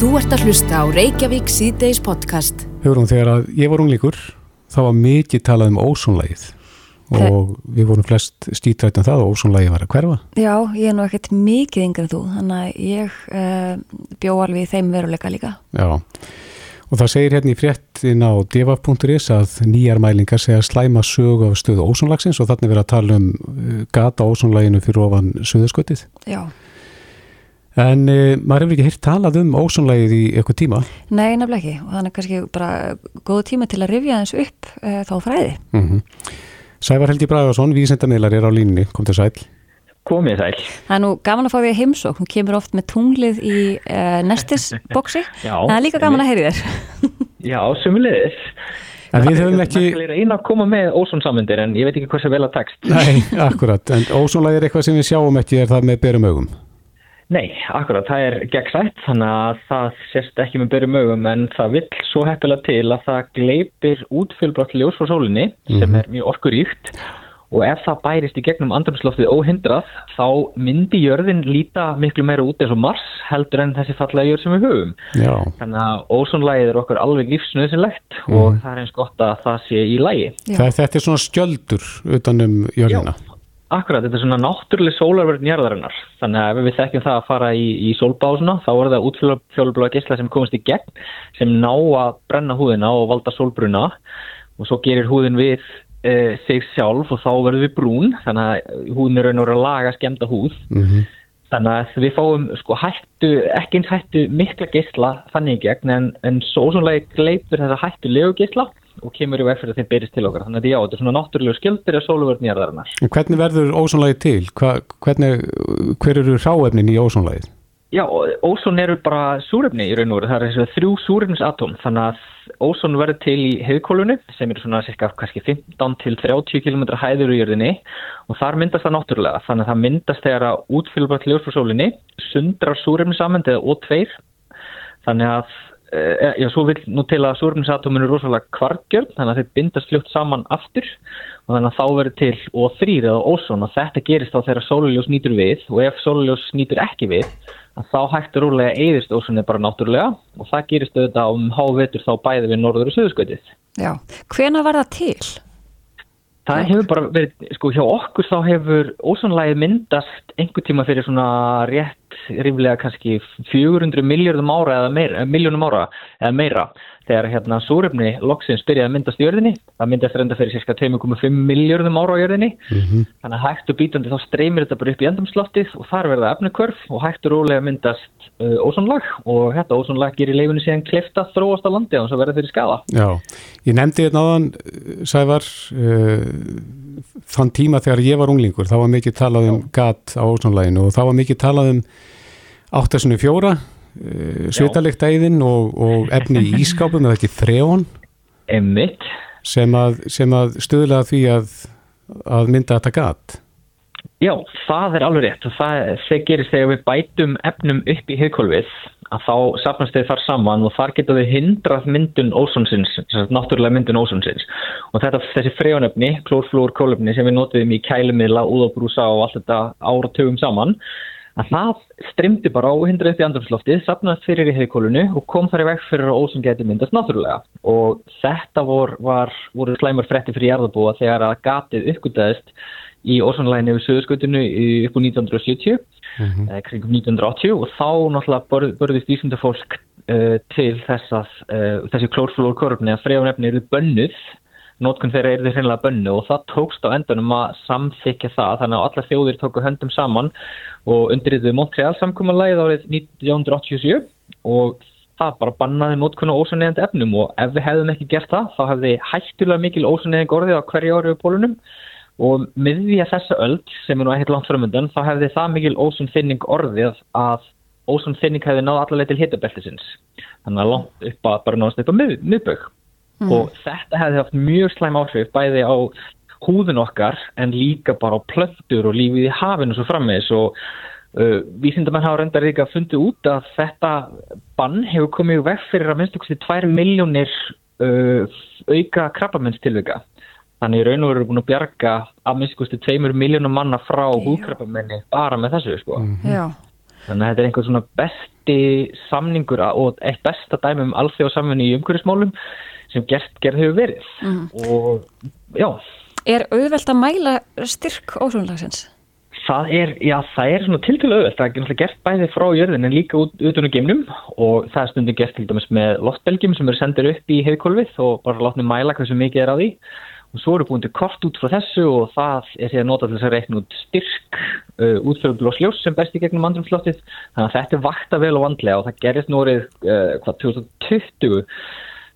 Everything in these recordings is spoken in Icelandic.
Þú ert að hlusta á Reykjavík síðdeis podcast. Hugrún, þegar að ég var unglíkur þá var mikið talað um ósónlægið og við vorum flest stítrætt um það og ósónlægið var að hverfa. Já, ég er nú ekkert mikið yngre en þú, þannig að ég uh, bjó alveg í þeim veruleika líka. Já, og það segir hérna í fréttin á devaf.is að nýjar mælingar segja slæma sög af stöðu ósónlagsins og þannig verið að tala um uh, gata ósónlæginu fyrir ofan söðuskotið. Já. En uh, maður hefur ekki hirt talað um ósónlægið í eitthvað tíma. Nei, nefnilega ekki og þannig kannski bara góðu tíma til að rifja þess upp uh, þá fræði. Mm -hmm. Sævar Helgi Bragarsson, vísendamiðlar er á línni, kom til sæl. Komið sæl. Það er nú gaman að fá því að heimsók, hún kemur oft með tunglið í uh, nestisboksi, það er líka gaman að heyri þér. Já, sumulegis. En við höfum ekki... Það er eina að koma með ósónsamundir en ég veit ekki hvað sem vel að tekst. Nei, akkurat, en ósónlægi er eitthvað sem við sjáum ekki er það með berum augum. Nei, akkurat, það er gegnsætt þannig að það sést ekki með berum augum en það vill svo heppilega til að það gleipir útfjölbrott ljós frá sólinni mm -hmm. sem er mjög orkuríkt og ef það bærist í gegnum andrumsloftið óhindrað þá myndi jörðin líta miklu meira út eins og Mars heldur en þessi fallega jörð sem við höfum. Já. Þannig að ósónlægið er okkur alveg lífsnöðsynlegt mm. og það er eins gott að það sé í lægi. Það, þetta er svona skjöldur utanum jörðina. Já. Akkurat, þetta er svona náttúrulega sólarverðin jarðarinnar. Þannig að ef við þekkjum það að fara í, í sólbásuna, þá er það útfjólubláða gísla sem komast í gegn, sem ná að brenna húðina og valda sólbruna og svo gerir húðin við e, sig sjálf og þá verður við brún, þannig að húðin er raun og raun að laga skemda húð. Mm -hmm. Þannig að við fáum sko hættu, ekki eins hættu mikla gísla þannig í gegn, en, en svo svolítið gleipur þessa hættu legu gísla og kemur í veg fyrir að þeim byrjist til okkar. Þannig að já, þetta er svona náttúrulega skildir að sóluvörn nýjarðarinnar. Hvernig verður ósónlægið til? Hva, hvernig, hver eru ráefnin í ósónlægið? Já, ósón eru bara súrefni í raun og veru. Það er þrjú súrefnisatóm. Þannig að ósón verður til í heiðkólunu sem eru svona cirka kannski 15 til 30 km hæður í jörðinni og þar myndast það náttúrulega. Þannig að það myndast þegar að útfylgbart ljós frá sólinni sundrar súrefnisamend eða O2 þannig að já, svo vil nú til að súrefnisatóminu er rosalega kvargjörn, þannig að þeir bindast fljótt saman aftur og þannig að þá verður til O3 eða ozón og þetta gerist þá þegar sóluljós nýtur við og ef sóluljós nýtur ekki við þá hægtur rúlega eðist ozónu bara náttúrulega og það gerist auðvitað um hávetur þá bæði við norður og söðuskvætið. Já, hvena var það til? Það hefur bara verið, sko hjá okkur þá hefur ósónlægið myndast einhver tíma fyrir svona rétt ríflega kannski 400 miljardum ára eða meira, miljónum ára eða meira þegar hérna súröfni loksins byrjaði að myndast í jörðinni það myndast reynda fyrir cirka 2,5 miljardum ára á jörðinni. Mm -hmm. þannig að hægt og bítandi þá streymir þetta bara upp í endamslottið og þar verða efnukörf og hægt og rólega myndast uh, ósónlag og þetta ósónlag gerir leifinu síðan klefta þróast á landi og þess að verða fyrir skala Já, ég nefndi þetta náðan Sævar uh, þann tíma þegar ég var unglingur þá var mikið talað um gat á ósónlæginu og þá var mikið talað um 804 svitalikt æðin og, og efni í ískápum eða ekki þrejón sem að, að stuðla því að, að mynda þetta gat. Já, það er alveg rétt. Og það, það gerist þegar við bætum efnum upp í heikólfið að þá sapnast þau þar saman og þar getur við hindrað myndun ósonsins, náttúrulega myndun ósonsins. Og þetta, þessi frejónöfni, klórflúr, kólöfni sem við notiðum í kælumila, úðabrúsa og allt þetta áratugum saman að það strimdi bara á hindrað upp í andrumsloftið, sapnaðist fyrir í hefðkólunu og kom þar í veg fyrir að ósum geti myndast náttúrulega og þetta vor, var, voru slæmur fretti fyrir jarðabúa þegar að gatið uppgötaðist í ósumlæginni við söðurskautinu upp á 1970 mm -hmm. eh, kringum 1980 og þá náttúrulega börðist ísundafólk uh, til þess að uh, þessi klórflórkorfni að fregjafnefni eru bönnuð nótkunn þeirra er þeir hreinlega bönnu og það tókst á endunum að samþykja það þannig að allar þjóðir tóku höndum saman og undirriðuði Montreal samkvæmulegið árið 1987 og það bara bannaði nótkunn á ósannegjandi efnum og ef við hefðum ekki gert það þá hefði hættulega mikil ósannegjandi orðið á hverju ári við pólunum og með því að þessa öll sem er nú ekkert langt framöndan þá hefði það mikil ósanfinning orðið að ósanfinning hefði náð allaveg til hitabeltisins. Þannig að langt upp að bara náðast upp á miðbögg mm. og þetta hefði haft mjög slæm áhrif bæði á húðun okkar en líka bara á plöndur og lífið í hafinu svo frammeðis og uh, vísindamenn hafa reyndar líka fundið út að þetta bann hefur komið vekk fyrir að minnst okkur til 2 miljónir uh, auka krabbamennstilvika þannig raun og veru búin að bjarga að til 2 miljónum manna frá húðkrabbamenni bara með þessu sko. Mm -hmm. Já Þannig að þetta er einhver svona besti samningur og eitt besta dæmi um alþjóðsamfunni í umhverfismálum sem gert, gerð hefur verið mm. og já. Er auðvelt að mæla styrk ósónlagsins? Það er, já, það er svona tiltölu auðvelt. Það er náttúrulega gert bæði frá jörðin en líka út, út unum geimnum og það er stundin gert til dæmis með loftbelgjum sem eru sendir upp í heiðkólfið og bara látni mæla hversu mikið er á því og svo eru búin til kort út frá þessu og það er síðan notað til þess að reikna út styrk uh, útfjörður og sljós sem besti gegnum andrumslottið þannig að þetta er vakta vel og vandlega og það gerist nórið uh, hvað 2020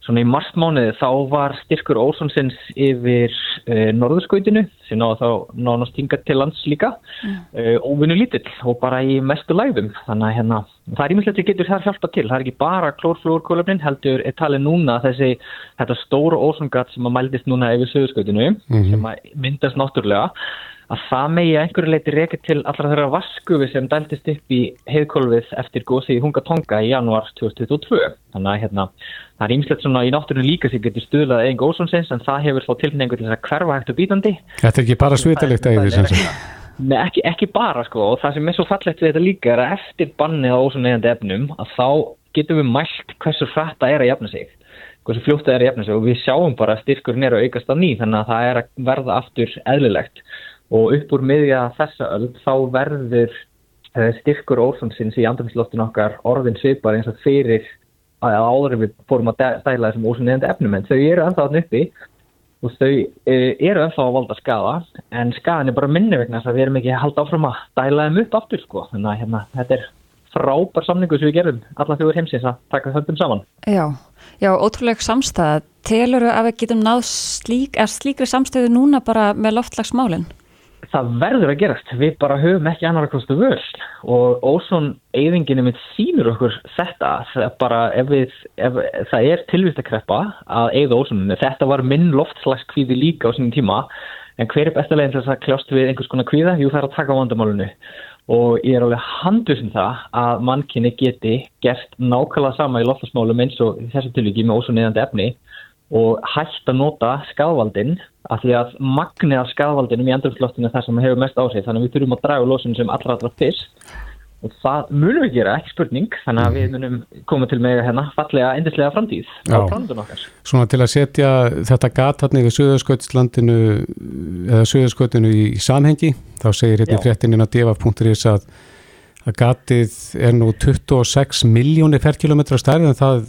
Svona í marsmániði þá var styrkur Ósonsins yfir e, norðurskautinu sem náða þá nánast hinga til lands líka mm. e, óvinni lítill og bara í mestu lægðum. Þannig að hérna, það er ímyndilegt að getur þar hjálpa til. Það er ekki bara klórflúrkólöfnin heldur er talið núna þessi þetta stóra Ósongat sem að mældist núna yfir sögurskautinu mm -hmm. sem að myndast náttúrulega að það megi einhverju leiti reykja til allra þeirra vaskufi sem dæltist upp í heiðkólfið eftir gósi í Hungatonga í januar 2022. Þannig að hérna, það er ímslegt svona í náttúrunum líka sem getur stuðlað einn góðsonsins en það hefur þá tilningu til þess að hverfa hægt og bítandi. Þetta er ekki bara svitalegt því sem sem? Nei, ekki, ekki bara sko og það sem er svo fallegt við þetta líka er að eftir bannið á ósonegandi efnum að þá getum við mælt hversu frætt það er að jafna sig hversu fljótt það er að jafna sig og við sjáum bara styrkurinn er að aukast á ný þannig að það er að verða aftur eðlilegt og upp úr miðja þessa öll þá verður uh, styrkur ósonsins í andrumsloftinu okkar orðin svipar eins og fyrir að áður við fórum að dæla þessum ósonniðandi efnum. En þau eru ennþá hann uppi og þau uh, eru ennþá að valda skada en skadan er bara minni vegna þess að við erum ekki að halda áfram að dæla þeim upp aftur sko. Þannig að hérna, þetta er frábær samningu sem við gerum alla þjóður heimsins að taka höndum saman. Já, já, ótrúlega samstæða telur að við getum náð slík, slíkri samstöðu núna bara með loftlagsmálinn? Það verður að gerast, við bara höfum ekki annar kostu völd og ósón eigðinginu mitt sínur okkur þetta, það bara ef, við, ef það er tilvist að kreppa að eigða ósóninu, þetta var minn loftslagskvíði líka á sínum tíma. En hver er bestaleginn til þess að kljást við einhvers konar kvíða? Jú það er að taka vandamálunu og ég er alveg handusinn um það að mannkynni geti gert nákvæmlega sama í loftslagsmálum eins og þessu tilviki með ósóniðandi efni og hægt að nota skadvaldinn af því að magnið af skadvaldinum í endurflottinu er það sem hefur mest áhrif þannig að við þurfum að draga lósunum sem allra allra fyrst. Og það munum við gera, ekki spurning þannig að við munum koma til með hérna fallega endislega framtíð á framtíðun okkar. Svona til að setja þetta gatatni við Suðursköldslandinu eða Suðursköldslandinu í samhengi þá segir hérna í fréttinina deva.is að að gatið er nú 26 miljónir ferkilometra stærð en það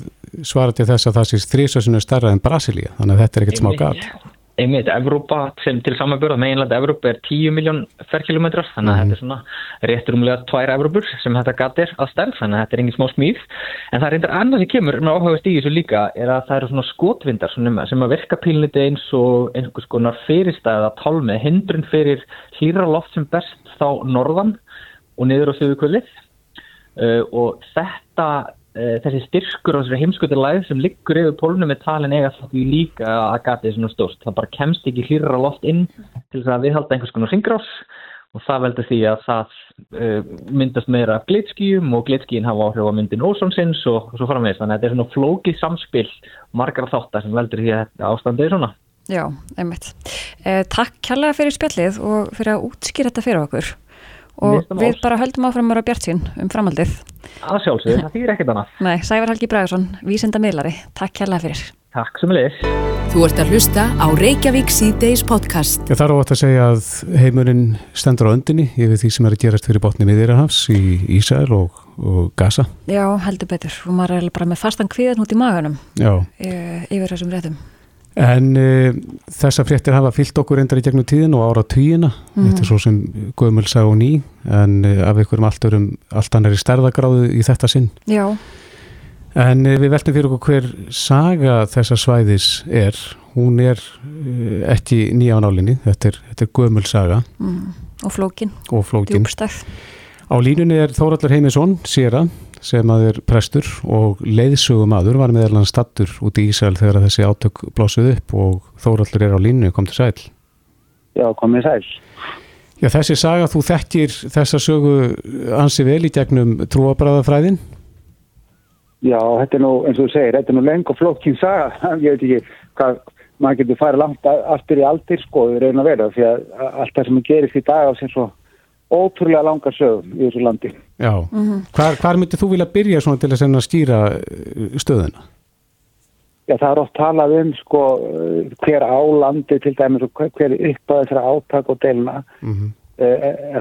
svarar til þess að það sést þrísasunu stærra en Brasilia, þannig að þetta er ekkert smá gat Einmitt, Evrópa sem til samanbjörða meginlega Evrópa er 10 miljón ferkilometrar þannig að mm. þetta er svona réttur umlega tvær Evrópur sem þetta gat er að stærð þannig að þetta er engin smá smíð en það er reyndar annað sem kemur með áhugast í þessu líka er að það eru svona skotvindar svona, sem að verka pílniti eins og einhvers konar fyrirstæða tálmi hindrun fyrir hlýra loft sem berst þá norðan og niður á sögukvölið uh, og þetta uh, þessi styrkur á þessari heimskuturlæð sem liggur yfir pólunum með talin eiga því líka að gati þessu nú stórst það bara kemst ekki hlýra loft inn til þess að viðhalda einhvers konar syngrás og það veldur því að það uh, myndast meira glitskíum og glitskíin hafa áhrif á myndin ósonsins og, og svo framvegist þannig að þetta er svona flókið samspil margar þáttar sem veldur því að ástandið er svona. Já, einmitt. Eh, takk kærlega fyrir spjallið og fyrir að útskýra þetta fyrir okkur og við bara höldum áfram ára bjart sín um framhaldið. Að sjálfsögðu, það þýr ekkert annað. Nei, Sævar Helgi Bræðarsson, vísenda miðlari Takk hérlega fyrir. Takk sem leir Þú ert að hlusta á Reykjavík C-Days podcast. Ég þarf átt að segja að heimurinn stendur á öndinni yfir því sem er að gerast fyrir botni miðirahafs í Ísæl og, og Gaza. Já, heldur betur. Og maður er bara með fastan kviðan út í maganum Já. yfir þessum réttum En uh, þessa fréttir hafa fyllt okkur endar í gegnum tíðin og ára tíina, mm. þetta er svo sem Guðmjöl sá ný, en uh, af einhverjum allt, örum, allt annar í stærðagráðu í þetta sinn. Já. En uh, við veltum fyrir okkur hver saga þessa svæðis er, hún er ekki nýja á nálinni, þetta er, er Guðmjöl saga. Mm. Og flókin. Og flókin. Djúbstæð. Á línunni er Þóraldur Heimisson, sér að sem að er prestur og leiðsugumadur var meðal hann stattur út í Ísæl þegar þessi átök blósuð upp og Þóraldur er á línu, kom til sæl. Já, komið sæl. Já, þessi saga, þú þekkir þessa sögu ansi vel í gegnum trúabræðafræðin Já, þetta er nú, eins og þú segir, þetta er nú leng og flókinn saga, ég veit ekki hvað, maður getur farið langt aftur í aldir sko, við reyna að vera, því að allt það sem gerist í dag á sér svo ótrúlega langa sögum í þessu landi. Já, mm -hmm. hvar, hvar myndir þú vilja byrja svona til að skýra uh, stöðuna? Já, það er oft talað um sko hver álandi til dæmis og hver uppáðið fyrir áttak og delna. Mm -hmm. e,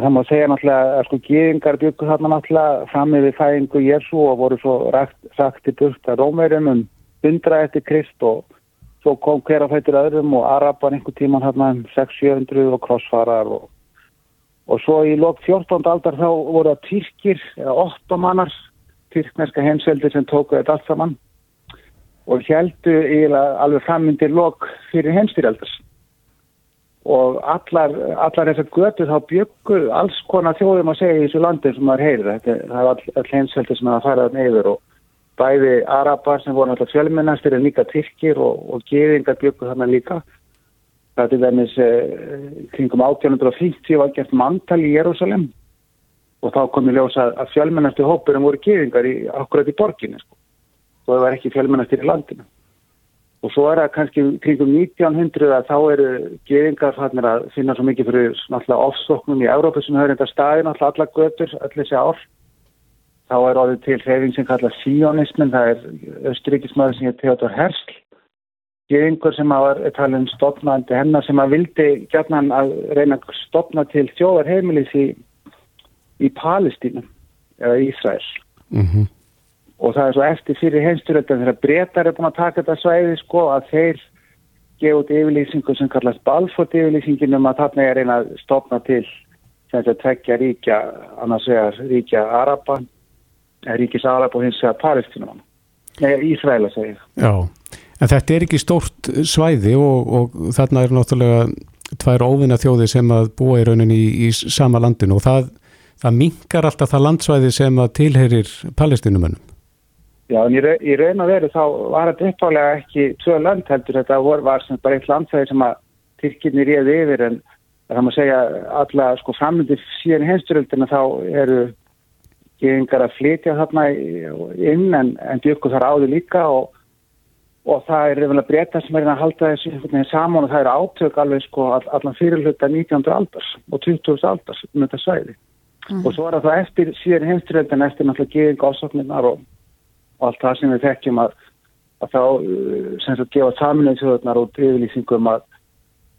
það má segja náttúrulega að sko gýðingar byggur þarna náttúrulega fram með fæðingu Jésu og voru svo rækt, sagt í burt að Rómeirum um 100 eftir Krist og svo kom hver að fættir öðrum og Araban einhver tíman hérna um 600-700 og krossfarar og og svo í lok 14. aldar þá voru það Tyrkir eða ottomanar tyrkneska heimseldir sem tóku þetta allt saman og heldu alveg frammyndir lok fyrir heimstyrjaldars og allar, allar þessar götu þá byggu alls konar þjóðum að segja í þessu landi sem maður þetta það er all, all heimseldir sem það farað neyður og bæði arabar sem voru alltaf fjölmennastir en líka Tyrkir og, og geðingar byggu þarna líka Það er dæmis eh, kringum 1850 var gert manntal í Jérúsalem og þá kom ég ljósa að fjölmennastu hópurum voru geðingar í, akkurat í borginni sko. og það var ekki fjölmennastir í landinu. Og svo er það kannski kringum 1900 að þá eru geðingar fannir að finna svo mikið fyrir náttúrulega ofsóknum í Európa sem höfður þetta staði náttúrulega alla götur, öll þessi ár. Þá er orðið til hreyfing sem kalla sionismin, það er östuríkismæður sem heit Theodor Herzl einhver sem var talin stopnandi hennar sem að vildi gætna að reyna að stopna til þjóðar heimilis í, í Palestínu eða Ísraels mm -hmm. og það er svo eftir fyrir heimsturöldan þegar breytar er búin að taka þetta svæði sko að þeir gefa út yfirlýsingu sem kallast Balfort yfirlýsingin um að þarna er reyna að stopna til sem þetta tvekja ríkja annars vegar ríkja Araba ríkis Araba og hins vegar Palestínu Nei, Ísraela segir Já En þetta er ekki stórt svæði og, og þarna er náttúrulega tvær óvinna þjóði sem að búa í rauninni í, í sama landinu og það, það mingar alltaf það landsvæði sem að tilherir palestinumönnum. Já, en í, raun og veru þá var þetta uppálega ekki tvö land heldur, þetta var, var sem bara eitt landsvæði sem að Tyrkinni réði yfir en það má segja alla sko framöndi síðan hensturöldina þá eru geðingar að flytja þarna inn en, en byggur þar áður líka og og það er reyðilega breyta sem er að halda þessu saman og það eru átök alveg sko allan fyrirluta 19. aldars og 20. aldars um þetta svæði mm. og svo er það eftir síðan heimstyrjöldin eftir náttúrulega geðing ásokninnar og, og allt það sem við þekkjum að, að þá uh, sem sagt gefa saminuð þjóðunar og yfirlýsingum að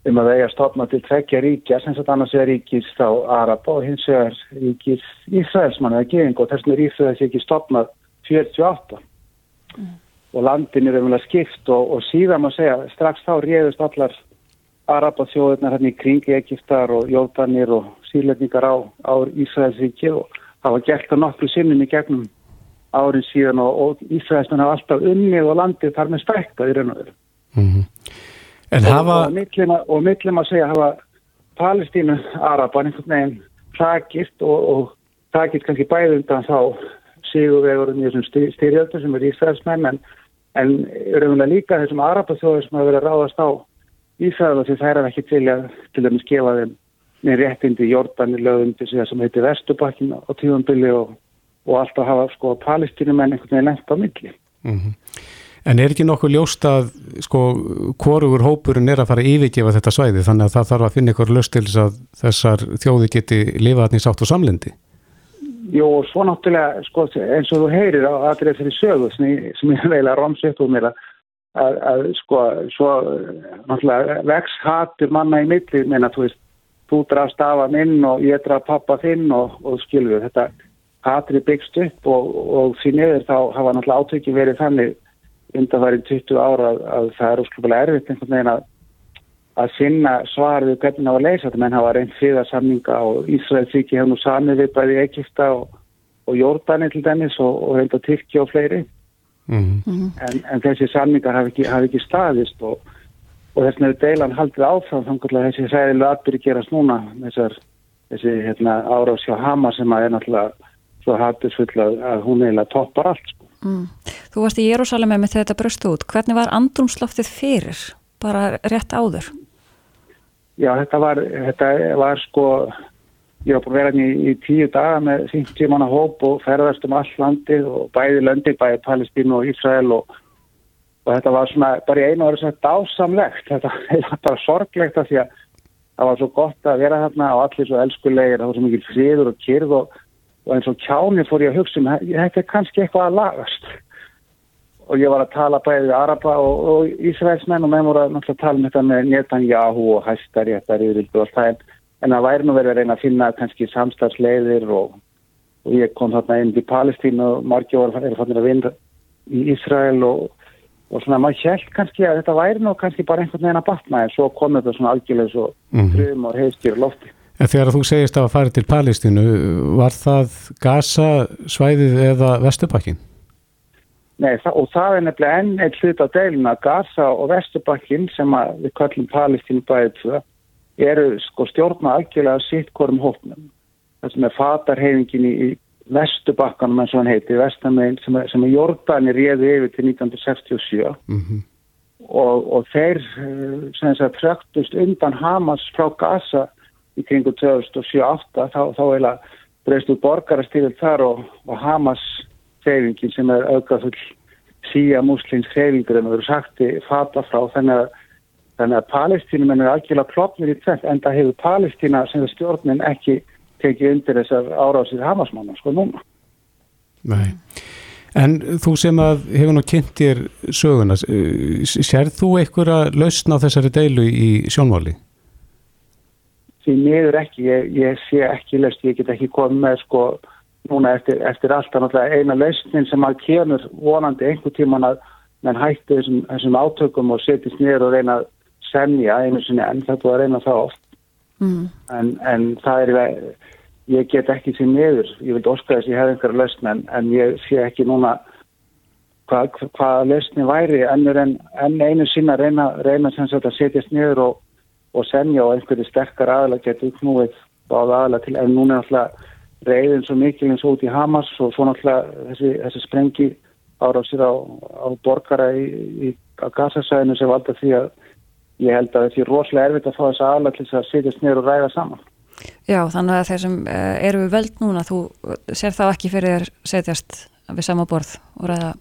um að eiga stopna til tveggja ríkja sem sagt annars er ríkis þá Araba og hins vegar ríkis Ísraelsmann eða geðing og þess vegna er Ísraels ekki stopnað 48 mm og landin er umvel að skipt og, og síðan má segja strax þá réðust allar Arabasjóðunar hérna í kringi Egiptar og Jóðanir og síðletningar á, á Ísraelsvíki og það var gert að nokkru sinnum í gegnum árin síðan og, og Ísraelsmenn hafa alltaf unnið og landið þar með stækkað í raun og veru. Mm -hmm. hafa... Og millum að segja hafa Palestínu Araban einhvern veginn takist og, og takist kannski bæðundan þá síguvegurum í þessum styrjöldum sem er Ísraelsmenn en en raunverulega líka þessum Arabasjóður sem hafa verið að ráðast á Ísrael og sem þær er ekki til að til dæmis gefa þeim með réttindi Jórdanir lögundi sem heitir Vestubakkin á tíðanbili og, og alltaf hafa sko palestinum en einhvern veginn lengt á milli. Mm -hmm. En er ekki nokkuð ljóst að sko hvorugur hópurinn er að fara að yfirgefa þetta svæði þannig að það þarf að finna ykkur löst til þess að þessar þjóði geti lifaðni sátt og samlendi? Jú, og svo náttúrulega, sko, eins og þú heyrir á aðrið fyrir sögu sem ég, veila rámsi upp úr mér að, að, að, sko, svo náttúrulega vex hattur manna í milli, menna, þú veist, þú drafst af að minn og ég draf pappa þinn og, og skilur þetta hattur er byggst upp og, og því niður þá hafa náttúrulega átökið verið þannig undan þarinn 20 ára að það er úrslufulega erfitt einhvern veginn að að finna svarið hvernig það var leysað menn hafa reynd fríðarsamninga og Ísraels ríki hefur nú samið við bæði Egipta og, og Jordani til dæmis og, og reynda Tyrkja og fleiri mm -hmm. en, en þessi samningar hafi ekki, hafi ekki staðist og, og þess vegna er deilan haldið áfram þannig að þessi sæðilega atbyrgi gerast núna þessar, þessi hérna, árás hjá Hama sem að er náttúrulega svo hattisfull að, að hún eiginlega toppar allt sko. mm. Þú varst í Jérúsalemi með þetta bröstu út hvernig var andrumsloftið fyrir bara rétt áður? Já, þetta var, þetta var sko, ég var búin að vera hérna í, tíu daga með 50 manna hóp og ferðast um all landið og bæði löndi, bæði Palestínu og Ísrael og, og þetta var svona bara í einu orði svona dásamlegt, þetta var bara sorglegt að því að það var svo gott að vera þarna og allir svo elskulegir, það var svo mikið friður og kyrð og, og eins og kjáni fór ég að hugsa um þetta er kannski eitthvað að lagast og ég var að tala bæðið Araba og, og Ísraelsmenn og með voru að náttúrulega tala um þetta með Netanyahu og Hæstaréttar yfir og það en, en það væri nú verið að reyna að finna kannski samstagsleiðir og, og ég kom þarna inn til Palestín og margir voru að fannir að vinna í Ísrael og og svona maður held kannski að þetta væri nú kannski bara einhvern veginn að batna en svo kom þetta svona algjörlega svo mm frum og heimstýr lofti. En þegar þú segist að fara til Palestínu, var það Gaza svæðið eða Vesturbakkin? Nei, það, og það er nefnilega enn eitt hlut á deilina Gaza og Vesturbakkin sem við kallum Palestínu bæðið tvö eru sko stjórna algjörlega sitt hvorm hóknum. Það sem er fatarhefingin í Vestubakkanum eins og hann heiti, Vestamegin sem, sem er Jordani réði yfir til 1967 mm -hmm. og, og þeir sem þess að fröktust undan Hamas frá Gaza í kringu 2007-2008 þá, þá eila breyst út borgarastýril þar og, og Hamas hreyfingin sem er auðgafull síja muslins hreyfingur en það eru sagti fata frá þannig að að Palestínum er algjörlega klopnir í tvent en það hefur Palestína sem stjórnin ekki tekið undir þessar árásið hamasmanna sko núna. Nei. En þú sem að hefur nú kynnt þér söguna, sér þú einhverja lausna á þessari deilu í sjónmáli? Því miður ekki, ég, ég sé ekki laust, ég get ekki komið með sko núna eftir, eftir alltaf eina lausnin sem að kemur vonandi einhver tíman að menn hætti þessum, þessum átökum og setjast niður og reyna að semja einu sinni en þetta var reyna það oft mm. en, en það er ég get ekki sér meður ég vil óska þess að ég hef einhverja lausn en, en ég sé ekki núna hvað hva lausni væri ennur en, en einu sinna reyna, reyna að setjast niður og, og senja og einhverju sterkar aðalega getur knúið báða aðalega til en núna alltaf reyðin svo mikil eins og út í Hamas og svo náttúrulega þessi, þessi sprengi ára á á, borgara í, í gasasæðinu sem valda því að ég held að þetta er rosalega erfitt að fá þess aðalega til þess að setjast niður og ræða saman. Já, þannig að þeir sem uh, eru við völd núna, þú sér þá ekki fyrir þér setjast við sama borð og ræða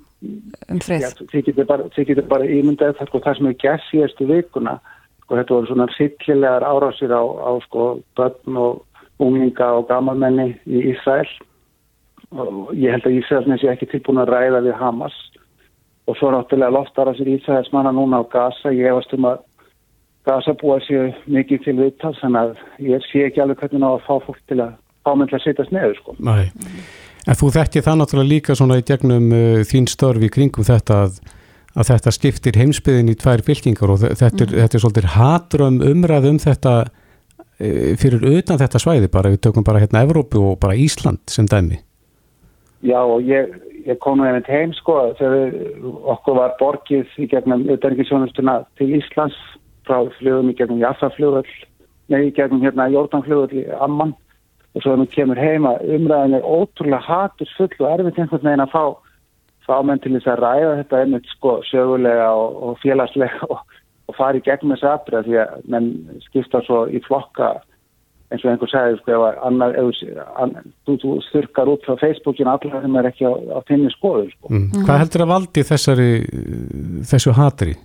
um frið. Já, þið getur bara, bara ímyndað það, sko, það sem er gert síðastu vikuna, sko, þetta voru svona sittilegar árásir á, á sko, börn og unglinga og gamalmenni í Ísrael og ég held að Ísraelsnes er ekki tilbúin að ræða við Hamas og svo náttúrulega loftárásir Ísraels manna núna á Gaza, ég hefast um að gasabúa séu mikið til viðtal þannig að ég sé ekki alveg hvernig ná að fá fólk til að ámyndla að setjast neður sko. Nei, en þú þekki það náttúrulega líka svona í gegnum uh, þín störfi kringum þetta að, að þetta skiptir heimsbyðin í tvær fylkingar og þetta er, mm. þetta er svolítið hatrum umræð um þetta fyrir utan þetta svæði bara, við tökum bara hérna Evrópu og bara Ísland sem dæmi. Já og ég, ég kom nú einmitt heim sko þegar okkur var borgið í gegnum auðvitaðingisjónustuna til Íslands frá fljóðum í gegnum Jaffafljóðall, nei, í gegnum hérna Jórdanfljóðall í Amman og svo þannig kemur heima umræðin er ótrúlega hatur full og erfitt einhvern veginn að fá, fá menn til þess að ræða þetta einmitt sko sögulega og, og félagslega og, og fara í gegnum þessu aðbreyð því að menn skipta svo í flokka eins og einhver segir sko annar, annar, þú, þú þurkar út frá Facebookin allar sem er ekki á, á finni skoður sko. Mm. Hvað heldur að valdi þessari þessu hatri?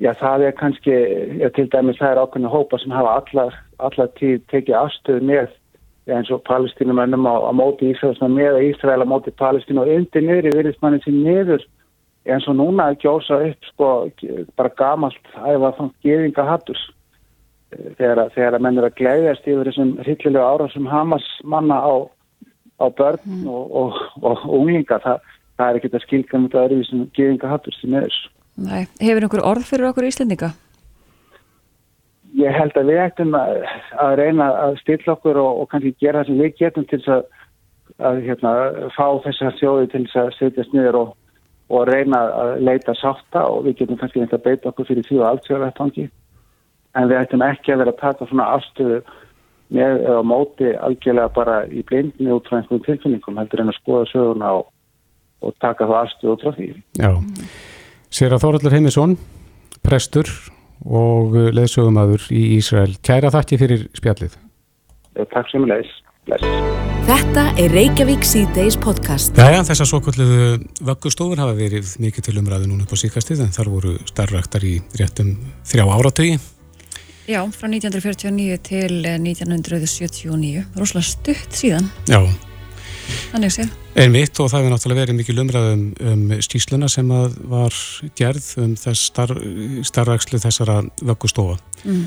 Já, það er kannski, já, til dæmis það er ákveðinu hópa sem hafa allar, allar tíð tekið afstöðu með eins og palestínumönnum á, á móti Ísraelsna með Ísrael á móti Palestínu og undir niður í virðismannin sem niður eins og núna að gjósa upp sko bara gamalt æfa þannig geðinga hattus þegar, þegar að menn er að gleiðast yfir þessum hryllilega ára sem Hamas manna á, á börn mm. og, og, og, og unglinga það, það er ekkert að skilka með það öðruvísum geðinga hattus sem er Nei, hefur einhver orð fyrir okkur íslendinga? Ég held að við ættum að, að reyna að stilla okkur og, og kannski gera það sem við getum til að, að hérna, fá þessar þjóði til að setjast niður og, og reyna að leita sátta og við getum kannski að beita okkur fyrir því og allt sér vettvangi en við ættum ekki að vera að taka svona afstöðu með eða móti algjörlega bara í blindni út frá einhverjum tilfinningum heldur en að skoða söguna og, og taka það afstöðu út frá því. Já. Sér að Þóraldur Heimisson, prestur og leðsögumæður í Ísrael. Kæra þakki fyrir spjallið. Takk sem leðis. Þetta er Reykjavík C-Days podcast. Jæja, þessar svo kvölduðu vöggustofur hafa verið mikið til umræðu núna upp á síkastið en þar voru starfræktar í réttum þrjá áratögi. Já, frá 1949 til 1979 rosalega stutt síðan Já Þannig séð Einmitt og það hefur náttúrulega verið mikil umræðum um, um skýsluna sem var gerð um þess star, starrakslu þessara vöggustofa. Mm.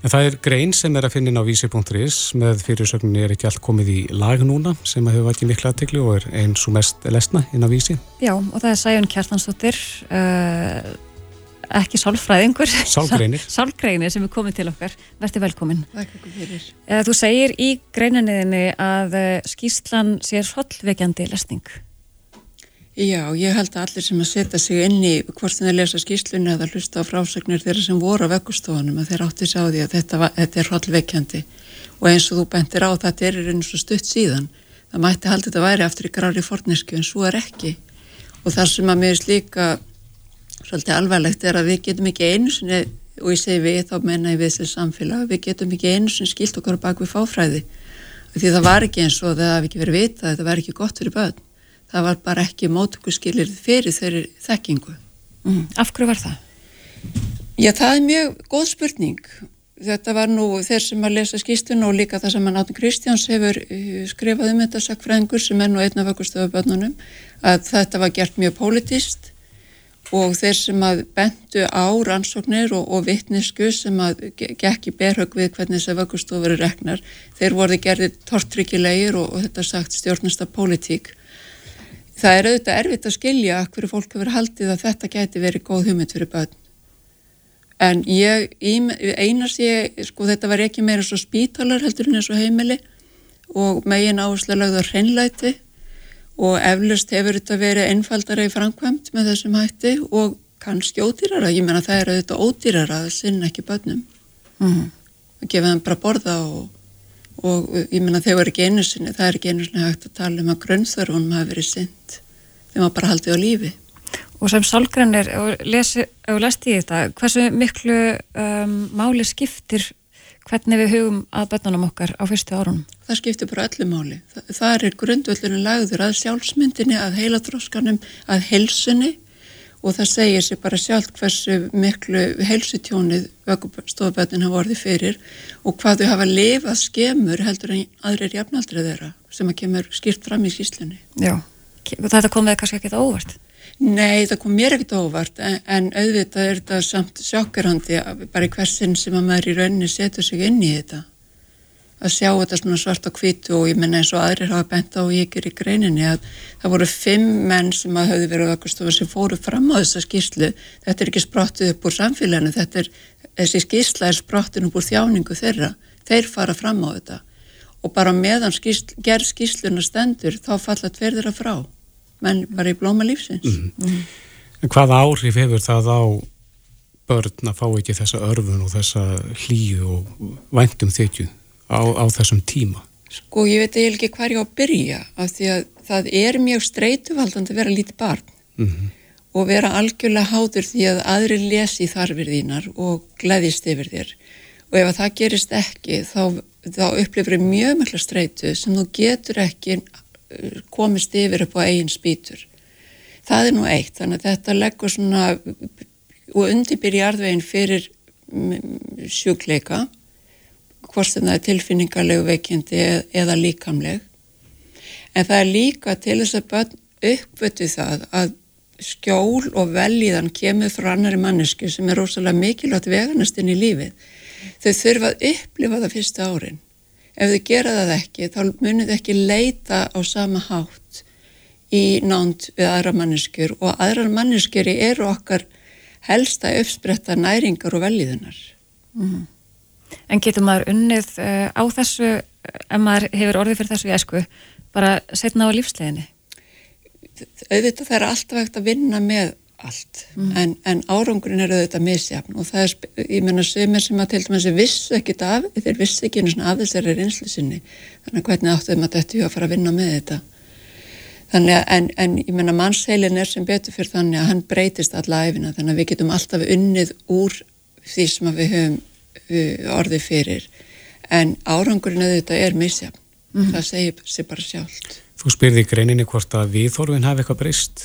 En það er grein sem er að finna inn á vísi.is með fyrirsögninni er ekki allt komið í lag núna sem hefur vætið miklu aðteglu og er eins og mest lesna inn á vísi. Já og það er Sæjón Kjartansdóttir uh, ekki sálfræðingur. Sálgreinir. Sálgreinir sem er komið til okkar, verður velkomin. Eða, Þú segir í greininniðinni að eh, skýslan sé hlollvekjandi lesning Já, ég held að allir sem að setja sig inn í hvort sem þeir lesa skýslunni eða hlusta á frásagnir þeirra sem voru á vekkustofunum að þeir átti sá því að þetta, var, þetta er hlollvekjandi og eins og þú bentir á þetta er eins og stutt síðan. Það mætti haldið þetta væri aftur í grári fornisku en svo er ekki. Og það sem að mér er slíka svolítið alvarlegt er að við getum ekki einu sinni, og ég segi við, þá menna ég við þessi samfélag, við getum ekki einu sinni skilt okkar bak við fáfræði. Því það var ekki eins og það hafi ekki verið vita þetta var ekki gott fyrir börn það var bara ekki mótökuskilir fyrir þeirri þekkingu mm. Af hverju var það? Já, það er mjög góð spurning þetta var nú þeir sem að lesa skýstun og líka það sem að Náttúr Kristjáns hefur uh, skrifað um þetta sakfræðingur sem er nú einna vöggustofu börnunum að þetta var gert mjög politist og þeir sem að bentu á rannsóknir og, og vittnesku sem að gekk í berhög við hvernig þessar vöggustofur er reknar, þeir voru gerðið tortryggilegir og, og þetta sagt stjórnasta pólitík. Það er auðvitað erfitt að skilja hverju fólk hefur haldið að þetta geti verið góð hugmynd fyrir börn. En ég, einast ég, sko þetta var ekki meira svo spítalar heldur en eins og heimili og megin áherslu lögður hreinlæti og eflust hefur þetta verið einfaldara í framkvæmt með þessum hætti og kannski ódýrara, ég menna það er auðvitað ódýrara að sinna ekki börnum mm. að gefa þeim bara borða og, og ég menna þegar ekki einu sinni, það er ekki einu sinni hægt að tala um að grunnþörfunum hafi verið synd þegar maður bara haldið á lífi Og sem sálgrannir, og lesti ég þetta, hversu miklu um, máli skiptir hvernig við hugum að börnunum okkar á fyrstu árunum? Það skiptir bara öllu máli. Það, það er grundvöldunum lagður að sjálfsmyndinni, að heiladróskanum, að helsunni og það segir sér bara sjálf hversu miklu helsutjónið stofabötnin hafa orðið fyrir og hvað þau hafa lifað skemur heldur en aðrir jafnaldrið þeirra sem að kemur skýrt fram í skýslunni. Já, þetta kom við kannski ekki það óvart. Nei, það kom mér ekkert óvart en, en auðvitað er þetta samt sjokkerandi bara í hversin sem að maður í rauninni setur sig inn í þetta að sjá þetta svona svart á kvítu og ég menna eins og aðrir hafa bent á er í greininni að það voru fimm menn sem að hafði verið á ökkustofa sem fóru fram á þessa skýslu þetta er ekki sprottið upp úr samfélaginu þetta er, þessi skýsla er sprottin upp úr þjáningu þeirra, þeir fara fram á þetta og bara meðan skýsl, gerð skýsluna stendur þá falla tverðir að frá menn bara í blóma lífsins. Mm. Mm. En hvaða áhrif hefur það á börn að fá ekki þessa örfun og þessa hlýju og væntum þykju á, á þessum tíma? Sko ég veit ekki hvað ég á að byrja af því að það er mjög streytuvaldandi að vera lítið barn mm -hmm. og vera algjörlega hátur því að aðri lesi þarfir þínar og gleðist yfir þér og ef það gerist ekki þá, þá upplifir mjög mjög streytu sem þú getur ekki komist yfir upp á eigin spýtur. Það er nú eitt, þannig að þetta leggur svona og undirbyrja arðveginn fyrir sjúkleika, hvort sem það er tilfinningarlegu veikindi eða líkamleg. En það er líka til þess að börn uppvötu það að skjól og velíðan kemur frá annari mannesku sem er rosalega mikilvægt veganast inn í lífið. Þau þurfa að upplifa það fyrsta árin ef þau gera það ekki þá munir þau ekki leita á sama hátt í nánd við aðra manneskjur og aðra manneskjur eru okkar helsta uppspretta næringar og velíðunar. Mm. En getur maður unnið uh, á þessu, ef maður hefur orðið fyrir þessu í esku, bara setna á lífsleginni? Auðvitað það er alltaf hægt að vinna með allt, mm. en, en árangurinn er auðvitað misjafn og það er, ég menna sömur sem að til dæmis vissu ekkit af, þeir vissu ekki einu svona af þessari reynslu sinni, þannig að hvernig áttuðum að þetta að fara að vinna með þetta þannig að, en, en ég menna mannsheilin er sem betur fyrir þannig að hann breytist alla æfina, þannig að við getum alltaf unnið úr því sem við höfum uh, orðið fyrir en árangurinn auðvitað er misjafn mm. það segir sér bara sjálft Þú spyrði í greininni hvort að viðhorfin hafi eitthvað breyst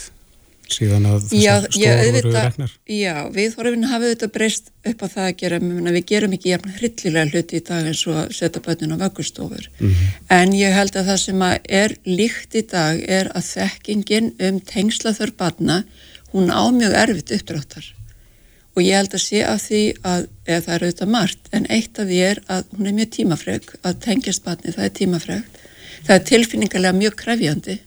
síðan að þessar stóður voru reknar? Já, við horfinn hafið þetta breyst upp á það að gera, við gerum ekki jafn hryllilega hluti í dag eins og að setja börnun á vöggustofur, mm -hmm. en ég held að það sem að er líkt í dag er að þekkingin um tengslaþör barna, hún á mjög erfitt uppdráttar og ég held að sé af því að, það er auðvitað margt, en eitt af því er að hún er mjög tímafreg, að tengjast barni, það er tímafregt, það er tilfinningarlega mjög krefjandi.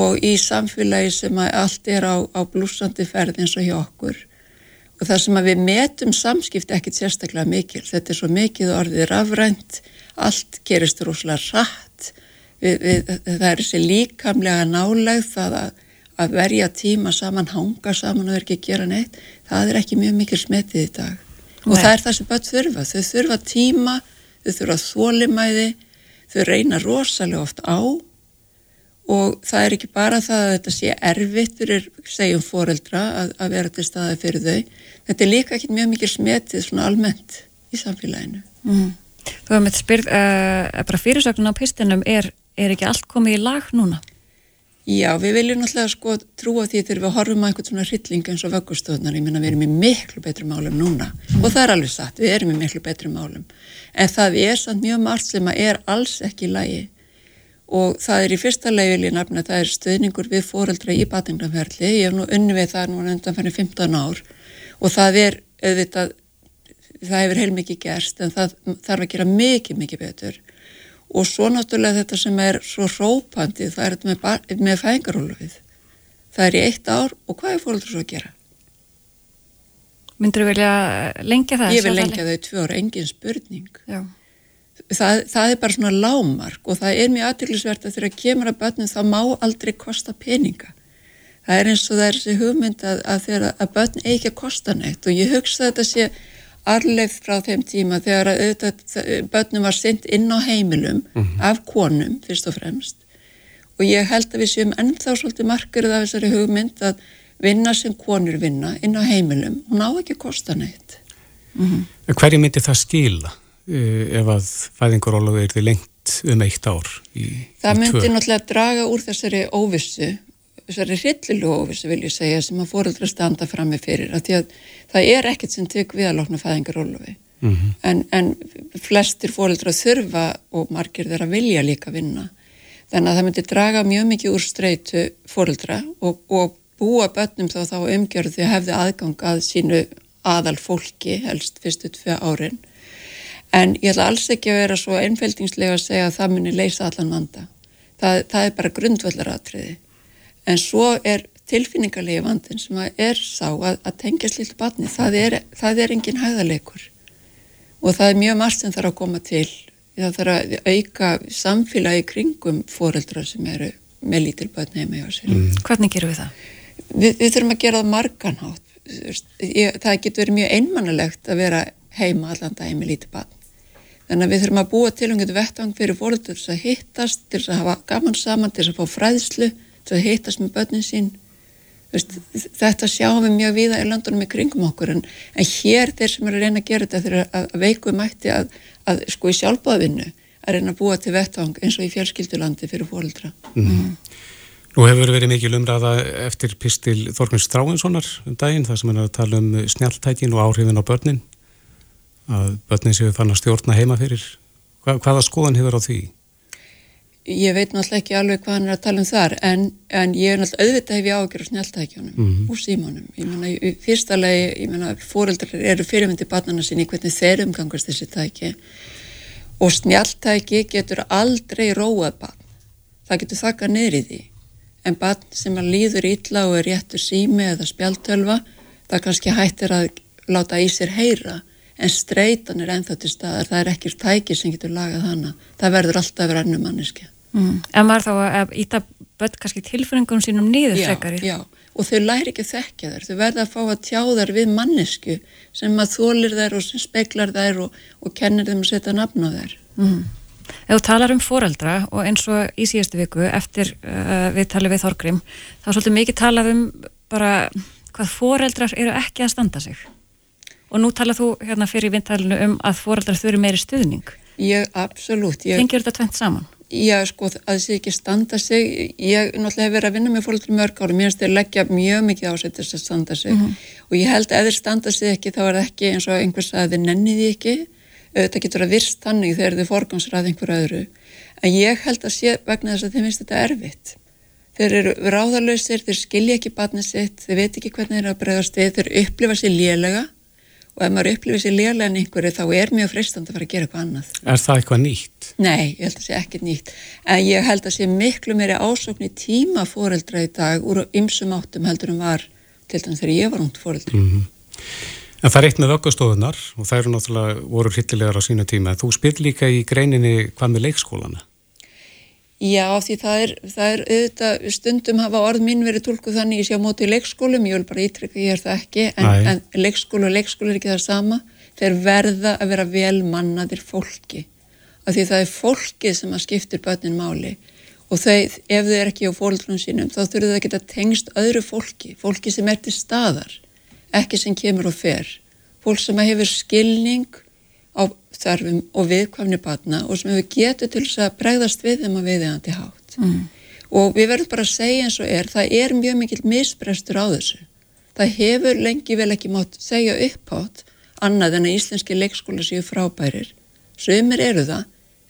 Og í samfélagi sem að allt er á, á blúsandi ferð eins og hjá okkur. Og það sem að við metum samskipti ekkit sérstaklega mikil, þetta er svo mikið orðið rafrænt, allt gerist rosalega rætt, við, við, það er þessi líkamlega nálegð það að, að verja tíma saman, hanga saman og verki að gera neitt, það er ekki mjög mikil smetið í dag Nei. og það er það sem börn þurfa, þau þurfa tíma, þau þurfa þólimæði, þau reyna rosalega oft á og það er ekki bara það að þetta sé erfitt fyrir segjum foreldra að, að vera til staði fyrir þau þetta er líka ekki mjög mikið smetið svona almennt í samfélaginu mm. Þú hefði með spyrð uh, bara fyrirsöknun á pistinum er, er ekki allt komið í lag núna? Já, við viljum náttúrulega sko trúa því þegar við horfum að einhvern svona hrylling eins og vöggustöðnar, ég minna við erum í miklu betri málum núna. Mm. og það er alveg satt, við erum í miklu betri málum. En það er samt mjög margt sem að er alls ekki í lagi. Og það er í fyrsta leiðilíð nafna það er stöðningur við fóreldra í batningnafærli, ég hef nú unni við það nú undan fyrir 15 ár. Og það er auðvitað, það hefur heilmikið gerst en það þarf að gera mikið mikið betur og svo náttúrulega þetta sem er svo rópandi það er þetta með, með fæðingarólufið það er í eitt ár og hvað er fóreldra svo að gera? Myndur þú vilja lengja það? Ég vil lengja þau tvö ára, engin spurning það, það er bara svona lámark og það er mjög aðtillisvert að þegar kemur að börnum þá má aldrei kosta peninga. Það er eins og það er þessi hugmynd að, að, að börn eigi að kosta neitt og ég hugsa þetta sé arleif frá þeim tíma þegar auðvitað, börnum var sendt inn á heimilum mm -hmm. af konum fyrst og fremst og ég held að við séum ennþá svolítið markerið af þessari hugmynd að vinna sem konur vinna inn á heimilum, hún á ekki að kosta neitt. Mm -hmm. Hverju myndi það skila? Eh, ef að fæðingarólafi er því lengt um eitt ár í, Það í myndi tvö. náttúrulega draga úr þessari óvissu þessari hryllilu óvissu vil ég segja sem að fóröldra standa fram með fyrir að því að það er ekkert sem tök við að lokna fæðingarólafi mm -hmm. en, en flestir fóröldra þurfa og margir þeirra vilja líka vinna þannig að það myndi draga mjög mikið úr streitu fóröldra og, og búa börnum þá þá umgjörðu því að hefði aðgang að sínu aðal fólki helst fyrstu tvei árin En ég ætla alls ekki að vera svo einfeldingslega að segja að það muni leysa allan vanda. Það, það er bara grundvöldaratriði. En svo er tilfinningarlegi vandin sem er sá að, að tengja slilt batni, það er, það er engin hæðarleikur. Og það er mjög margt sem þarf að koma til. Það þarf að auka samfélagi kringum foreldra sem eru með lítil batni heima hjá sér. Mm. Hvernig gerum við það? Við, við þurfum að gera það marganhátt. Það getur verið mjög einmannalegt að vera heima allan dagi með lítið batni Þannig að við þurfum að búa til um þetta vettvang fyrir til að hittast, til að hafa gaman saman, til að fá fræðslu, að hittast með börnin sín. Veist, þetta sjáum við mjög viða í landunum í kringum okkur en, en hér þeir sem eru að reyna að gera þetta þeir að, að veiku mætti að, að sko í sjálfbáðvinnu að reyna að búa til vettvang eins og í fjölskyldulandi fyrir fóröldra. Mm. Mm. Nú hefur verið mikil umræða eftir pistil Þorgnins Stráinssonar um daginn þar sem er að tala um snjáltækin og áhrifin á börnin að börnin séu þannig að stjórna heima fyrir Hva, hvaða skoðan hefur á því? Ég veit náttúrulega ekki alveg hvað hann er að tala um þar en, en ég er náttúrulega auðvitað hef ég ágjör á snjáltækjunum mm -hmm. og símónum ég menna, í fyrsta lagi, ég menna fóreldrar eru fyrirmyndi barnana sinni hvernig þeir umgangast þessi tæki. Og snjáltæki getur aldrei róað barn. Það getur þakka neyri því. En barn sem að líður ítla og er réttur sími eða spjaltölva það kannski hættir að láta í sér heyra en streitan er enþá til staðar, það er ekkert tæki sem getur lagað hana, það verður alltaf verið annum manneski. Mm. En maður þá að íta börn kannski tilfengunum sínum niður frekari? Já, já, og þau læri ekki að þekkja þær, þau verða að fá að tjá þær við mannesku sem að þólir þær og sem speklar þær og, og kennir þeim að setja nafn á þær. Mm. Ef þú talar um foreldra og eins og í síðastu viku eftir uh, við talið við Þorgrim, þá svolítið mikið talað um bara hvað foreldrar eru ekki að standa sig og nú talað þú hérna fyrir vintalinu um að foreldrar þurfi meiri stuðning ég, absolutt Þengir þetta tvent saman? Já, sko, að þessi ekki standa sig, ég náttúrulega hef verið að vinna með fólk mörg ári, mér finnst þeir leggja mjög mikið ásett þess að standa sig mm -hmm. og ég held að ef þeir standa sig ekki þá er það ekki eins og einhvers að þeir nenniði ekki, auðvitað getur að virst þannig þegar þeir forgansrað einhver öðru, en ég held að sé vegna þess að þeim finnst þetta erfitt. Þeir eru ráðalösir, þeir skilja ekki batnið sitt, þeir veit ekki hvernig þeir eru að bregðast við, þeir upplifa sér lélega og ef maður upplifir sér lélega en einhverju þá er mjög fristand að fara að gera eitthvað annað. Er það eitthvað nýtt? Nei, ég held að það sé ekkert nýtt en ég held að sé miklu meiri ásókn í tíma fóreldra í dag úr ymsum áttum heldur en var til þannig þegar ég var hundt fóreldri. Mm -hmm. En það er eitt með vöggastofunar og það eru náttúrulega voru hryllilegar á sína tíma. Þú spyr líka í greininni hvað með leikskólana? Já, því það er, það er auðvitað, stundum hafa orð mín verið tólkuð þannig ég sé á móti í leikskólum, ég vil bara ítrykka ég er það ekki, en, en leikskólu og leikskólu er ekki það sama, þeir verða að vera vel mannaðir fólki. Af því það er fólkið sem að skiptir börnin máli. Og þau, ef þau er ekki á fólklunum sínum, þá þurfur þau að geta tengst öðru fólki, fólki sem er til staðar ekki sem kemur og fer. Fólk sem hefur skilning á þarfum og viðkvæmni batna og sem hefur getur til þess að bregðast við þeim að við þeim til hátt. Mm. Og við verðum bara að segja eins og er, það er mjög mikill misbrestur á þessu. Það hefur lengi vel ekki mátt segja upp átt annað en að íslenski leikskóla séu frábærir. Sumir eru það,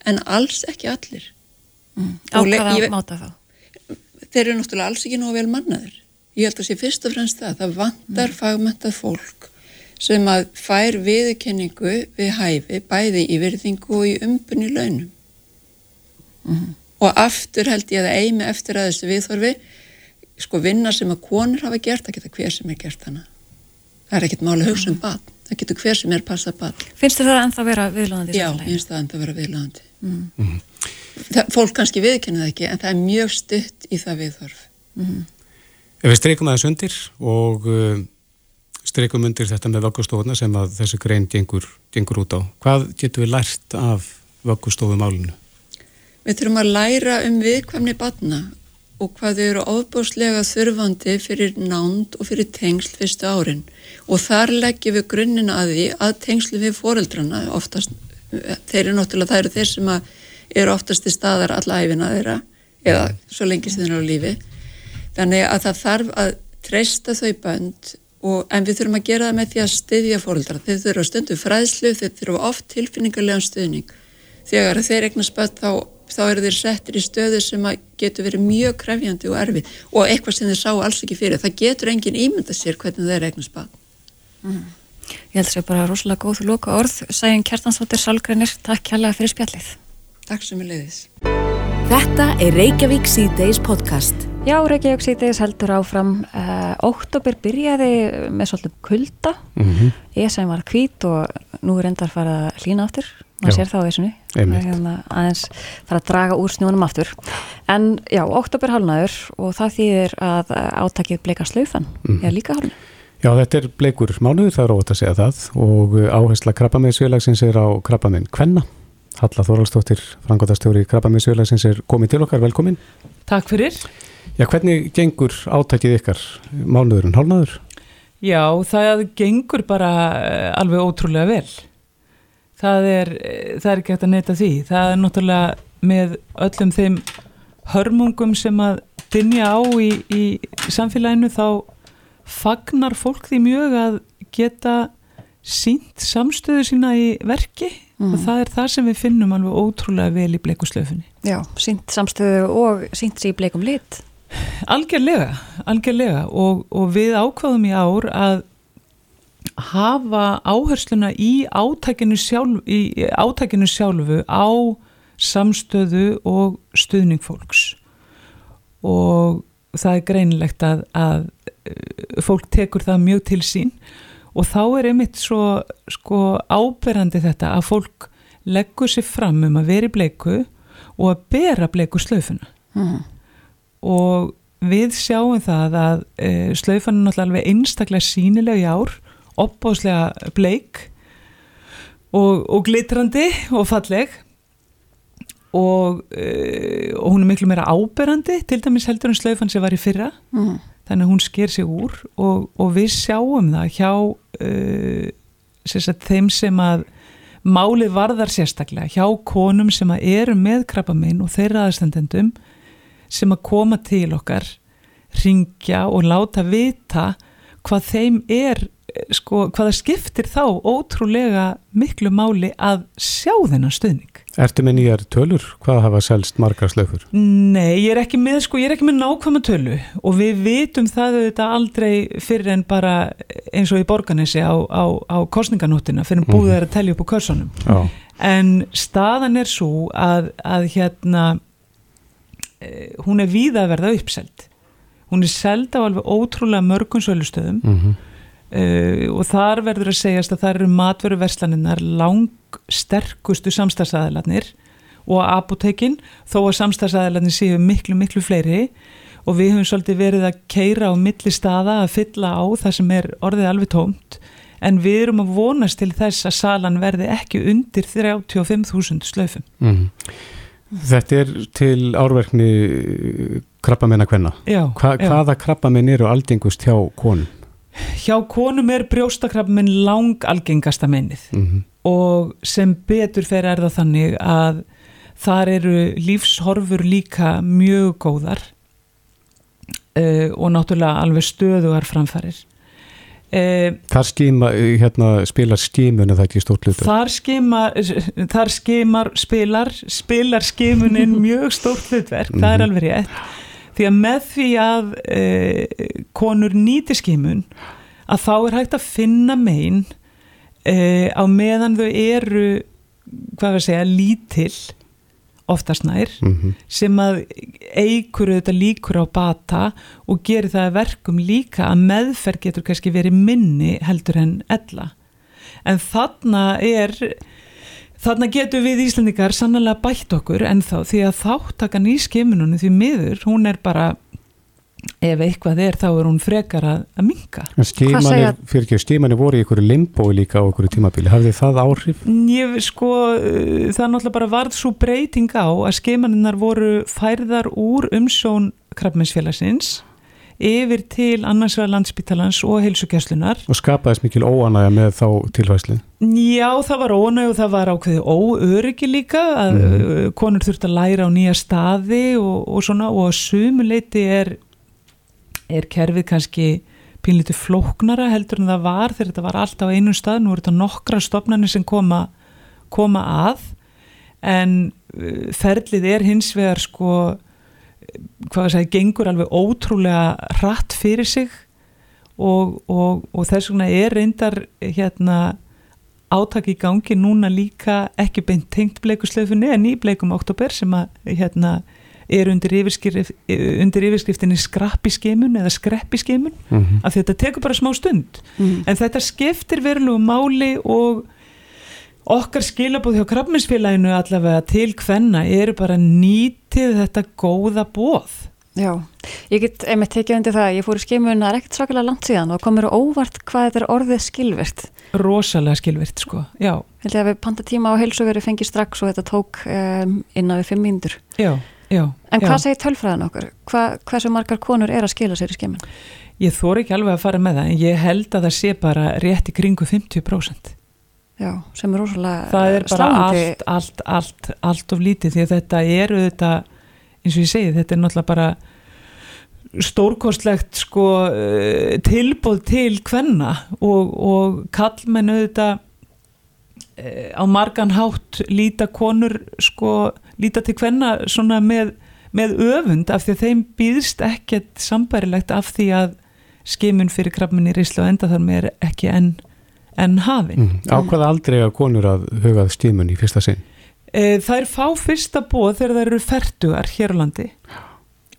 en alls ekki allir. Mm. Á hvaða máta þá? Þeir eru náttúrulega alls ekki nóg vel mannaður. Ég held að sé fyrst og fremst það, það vantar mm. fagmentað fólk sem að fær viðkenningu við hæfi bæði í virðingu og í umbunni launum. Mm -hmm. Og aftur held ég að eimi eftir að þessu viðþorfi, sko vinna sem að konur hafa gert, það getur hver sem er gert hana. Það er ekkert máli hugsa um mhm. bad, það getur hver sem er passað bad. Finnst það ennþá vera viðlandi? Já, finnst það ennþá vera viðlandi. Mm -hmm. það, fólk kannski viðkennu það ekki, en það er mjög stutt í það viðþorf. Mm -hmm. Ef við streikum aðeins undir og... Uh, streikum undir þetta með vöggustofuna sem að þessi grein gengur, gengur út á. Hvað getur við lært af vöggustofumálinu? Við þurfum að læra um viðkvæmni batna og hvað þau eru ofbúslega þurfandi fyrir nánd og fyrir tengsl fyrstu árin og þar leggjum við grunninn að því að tengslu við foreldrana oftast, þeir eru náttúrulega, það eru þeir sem eru oftast í staðar allæfina þeirra eða svo lengi sem þeir eru á lífi þannig að það þarf að treysta þau bönd Og, en við þurfum að gera það með því að styðja fóröldra. Þeir þurfa stundu fræðslu, þeir þurfa oft tilfinningarlegan stuðning. Þegar þeir egnar spött þá, þá eru þeir settir í stöðu sem getur verið mjög krefjandi og erfið og eitthvað sem þeir sá alls ekki fyrir. Það getur engin ímynda sér hvernig þeir egnar spött. Mm. Ég held að það er bara rosalega góð og lóka orð. Sæjum Kjartansvóttir Salgrænir, takk hérlega fyrir spjallið. Takk sem er leiðis. Þetta er Reykjavík C-Days podcast. Já, Reykjavík síðdeis heldur áfram. Uh, Óttobir byrjaði með svolítið kulda. Mm -hmm. sem var hvít og nú er endar farið að hlýna aftur. Maður sér það á þessunni hérna aðeins fara að draga úr snjónum aftur. En já, Óttobir halnaður og það þýðir að átakið bleika slaufan. Mm. eða líka halna Já, þetta er bleikur mánuður, það er ótt að segja það. Og áhersla krabbameinsfélagsins er á krabbamein Kvenna Halla Þorvaldstóttir, frangotastjóri krabbameinsfélagsins er komið til okkar, velkomin Takk fyrir Já, hvernig gengur átækið ykkar mánuðurinn, hálnaður? Já, það gengur bara eh, alveg ótrúlega vel. Það er, eh, það er ekki hægt að neyta því. Það er náttúrulega með öllum þeim hörmungum sem að dinja á í, í samfélaginu þá fagnar fólk því mjög að geta sínt samstöðu sína í verki mm. og það er það sem við finnum alveg ótrúlega vel í bleikuslöfunni. Já, sínt samstöðu og sínt sér í bleikum lit. Algjörlega, algjörlega og, og við ákvaðum í ár að hafa áhersluna í átækinu, sjálf, í átækinu sjálfu á samstöðu og stuðning fólks og það er greinilegt að, að eh, fólk tekur það mjög til sín og þá er einmitt svo sko áberandi þetta að fólk leggur sér fram um að veri bleiku og að bera bleiku slöfuna mm og við sjáum það að e, slaufan er náttúrulega einstaklega sínilega í ár, opbáslega bleik og, og glitrandi og falleg. Og, e, og hún er miklu meira áberandi, til dæmis heldur en slaufan sem var í fyrra, mm. Þannig að hún sker sig úr og, og við sjáum það hjá sem sagt, þeim sem að málið varðar sérstaklega hjá konum sem að eru með krabba minn og þeirra aðstendendum sem að koma til okkar ringja og láta vita hvað þeim er sko, hvaða skiptir þá ótrúlega miklu máli að sjá þennan stuðning. Ertu með nýjar tölur? Hvað hafa selst margar slöfur? Nei, ég er ekki með, sko, ég er ekki með nákvæma tölu og við vitum það auðvitað aldrei fyrir en bara eins og í borganessi á, á, á kostninganóttina fyrir en búið er að tellja upp á kursunum. Já. En staðan er svo að, að hérna, eh, hún er víða að verða uppseld. Hún er seld á alveg ótrúlega mörgum sölustöðum Mm uh, og þar verður að segjast að það eru matveruverslaninnar lang sterkustu samstagsæðilarnir og apotekin þó að samstagsæðilarnir séu miklu miklu fleiri og við höfum svolítið verið að keira á milli staða að fylla á það sem er orðið alveg tómt en við erum að vonast til þess að salan verði ekki undir 35.000 slöfum. -hmm. Þetta er til árverkni krabbamenn að hvenna. Hva, hvaða krabbamenn eru aldingust hjá konum? Hjá konum er brjóstakrabbminn lang algengasta mennið Mm og sem betur fer er það þannig að þar eru lífshorfur líka mjög góðar uh, og náttúrulega alveg stöðugar framfærir. Uh, Þar skima, hérna, spilar skimun eða ekki stórt hlutur? þar skimar, þar skimar spilar, spilar skimunin mjög stórt hlutverk, það er alveg rétt. Því að með því að uh, konur nýti skimun að þá er hægt að finna megin uh, á meðan þau eru, hvað við segja, lítil oftast nær Mm sem að eigur auðvitað líkur á bata og gerir það að verkum líka að meðferð getur kannski verið minni heldur en ella. En þarna er, þarna getur við Íslandikar sannlega bætt okkur en þá því að þáttakan í skimununum því miður, hún er bara, ef eitthvað er þá er hún frekar að, að minka. En skimanir, segja- fyrir ekki, skimanir voru í ykkur limbói líka á ykkur tímabili. Hafði það áhrif? Ég sko, uh, það er náttúrulega bara varð svo breyting á að skeimaninnar voru færðar úr umsjón krabbmeinsfélagsins yfir til annars vegar landsbítalans og heilsugjastlunar. Og skapaðist mikil óanægja með þá tilvæslu? Já, það var ónæg og það var ákveði óöryggi líka að mm. konur þurft að læra á nýja staði og, og svona og að sumuleiti er, er kerfið kannski pínlítið flóknara heldur en það var þegar þetta var allt á einum stað, nú eru þetta nokkra stopnarnir sem koma, koma að. En uh, ferlið er hins vegar sko hvað að segja, gengur alveg ótrúlega hratt fyrir sig. Og, og, og þess vegna er reyndar hérna átak í gangi núna líka ekki beint tengt bleikusleifunni en í bleikum oktober sem að hérna er undir, yfirskrift, undir yfirskriftinni skrappiskimun eða skreppiskimun Mm -hmm. af því þetta tekur bara smá stund. En þetta skiptir verulegu máli og okkar skilabóð hjá krabbminsfélaginu allavega til hvenna eru bara nýtið þetta góða bóð Já, ég get einmitt tekið undir það, ég fór í skimun það er ekkert svakalega langt síðan og komur óvart hvað þetta er orðið skilvirt. rosalega skilvirt sko, já, Held ég að við panta tíma á heilsugari fengið strax og þetta tók um, innan við fimm mínútur. já, já En já. hvað segir tölfræðan okkur? Hva, hversu margar konur er að skila sér í skimun? Ég þóri ekki alveg að fara með það en ég held að það sé bara rétt í kringu 50% Já, sem er rosalega það er bara allt, allt, allt, allt of lítið því að þetta er auðvitað eins og ég segi, þetta er náttúrulega bara stórkostlegt sko eh, tilbúð til hvenna og, og kallmenn auðvitað eh, á margan hátt líta konur sko líta til hvenna svona með, með öfund af því að þeim býðst ekkert sambærilegt af því að skimun fyrir krabminni rislu og enda þar með er ekki enn en hafin. Mm. Á hvaða aldrei að konur að hugað skimun í fyrsta sinn? E, það er fá fyrsta bóð þegar það eru ferdugar hér á landi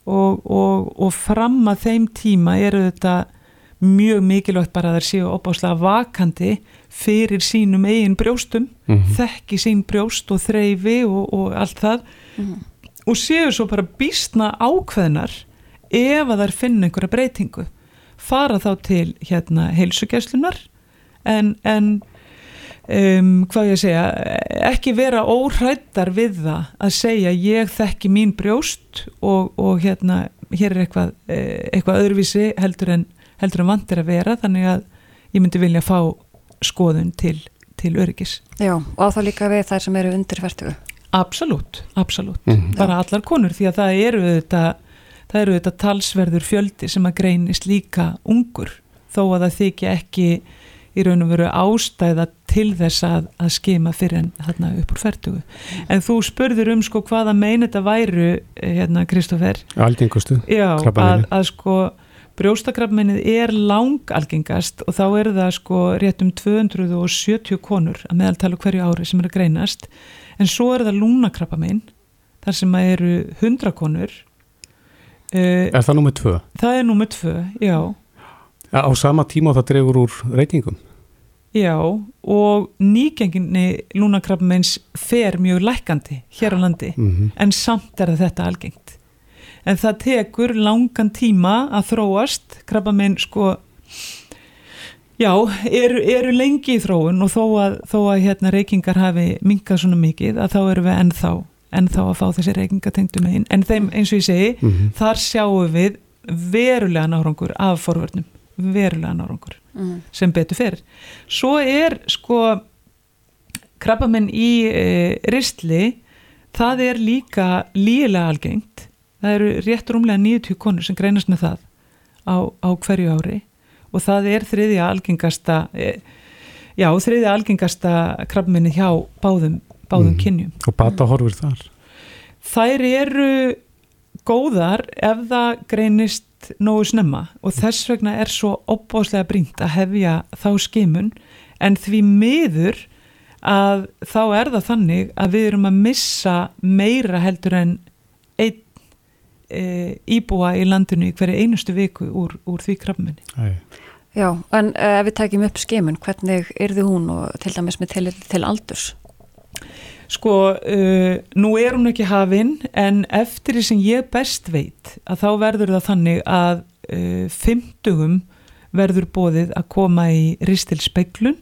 og, og, og fram að þeim tíma eru þetta mjög mikilvægt bara að það séu opáslega vakandi fyrir sínum eigin brjóstum, Mhm. þekki sín brjóst og þreyfi og, og allt það. Og séu svo bara býstna ákveðnar ef að þær finna einhverja breytingu. Fara þá til hérna heilsugjæslunar en, en um, hvað ég segja ekki vera óhrættar við það að segja ég þekki mín brjóst og, og hérna hér er eitthvað, eh, eitthvað öðruvísi heldur en, heldur en vantir að vera. Þannig að ég myndi vilja fá skoðun til, til öryggis. Já, og á þá líka við þær sem eru undir færtugu. Absolutt, absolutt. Mm. Bara Já. allar konur því að það eru þetta, það eru þetta talsverður fjöldi sem að greinist líka ungur þó að það þykja ekki í raun og veru ástæða til þess að, að skema fyrir en þarna upp úr færtugu. En þú spurður um sko hvaða mein þetta væru eh, hérna Kristófer. Algengustu. Já, að, að sko brjóstakrafmennið er langalgengast og þá er það sko rétt um 270 konur að meðaltala hverju ári sem eru greinast en svo er það lúnakrafamenn þar sem eru 100 konur. Er það nummið tvö? Það er nummið tvö, já. Á sama tíma það drefur úr reytingum? Já, og nýgenginni lúnakrabmeins fer mjög lækandi hér á landi, mm -hmm. en samt er þetta algengt. En það tekur langan tíma að þróast, krabbamein sko, já, eru, eru lengi í þróun og þó að, þó að hérna, reykingar hafi minkað svona mikið, að þá eru við ennþá, ennþá að fá þessi reykingatengdu megin. En þeim, eins og ég segi, mm -hmm. þar sjáum við verulega nárangur af forvörnum verulega nárangur mm. sem betur fyrir. Svo er sko krabbamenn í e, ristli, það er líka lílega algengt. Það eru rétt rúmlega 90 konur sem greinast með það á, á hverju ári og það er þriðja algengasta, e, já þriðja algengasta krabbamenni hjá báðum, báðum mm. kynjum. Og bata horfur þar? Þær eru góðar ef það greinist nógu snemma og þess vegna er svo opbáslega brínt að hefja þá skimun en því miður að þá er það þannig að við erum að missa meira heldur en e, íbúa í landinu í hverju einustu viku úr, úr því krafminni. Já, en uh, ef við takjum upp skimun, hvernig er þið hún og til dæmis með til, til aldurs? Sko, uh, nú er hún ekki hafinn en eftir því sem ég best veit að þá verður það þannig að uh, fymtugum verður bóðið að koma í ristilspeglun.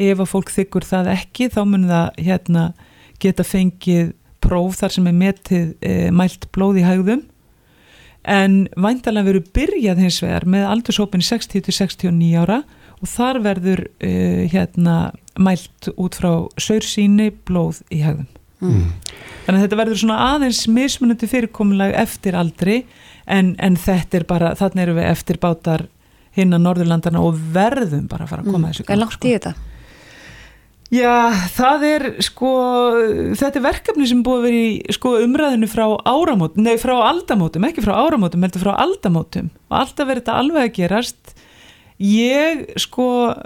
Ef að fólk þykkur það ekki þá mun það hérna, geta fengið próf þar sem er metið uh, mælt blóð í hægðum en væntalega verður byrjað hins vegar með aldursópin 60-69 ára og þar verður uh, hérna mælt út frá saursíni blóð í hegðum mm. þannig að þetta verður svona aðeins mismunandi fyrirkomulag eftir aldri en, en þetta er bara þannig eru við eftir bátar hinn að Norðurlandana og verðum bara að fara að koma mm. þessu Er langt í þetta? Já, það er sko, þetta er verkefni sem búið að vera í sko umræðinu frá áramótum, nei frá aldamótum, ekki frá áramótum, heldur frá aldamótum og alltaf verður þetta alveg að gerast Ég sko uh,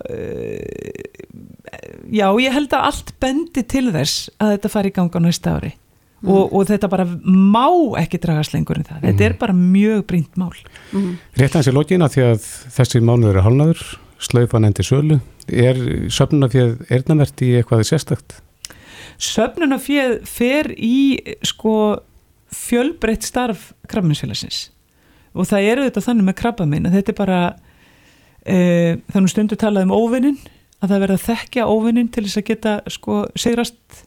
já, ég held að allt bendi til þess að þetta fari í ganga næsta ári mm. og, og þetta bara má ekki dragast lengur en það, mm. þetta er bara mjög brínt mál. Mm. Rétt aðeins í lógin að því að þessi mánuður er halnaður slaufan endi sölu er söfnunafjöð erðnavert í eitthvað sérstakt? Söfnunafjöð fer í sko fjölbreytt starf krabminsfélagsins og það eru þetta þannig með krabba minn að þetta er bara e, þannig stundu talað um óvinnin að það verða að þekkja óvinnin til þess að geta sko sigrast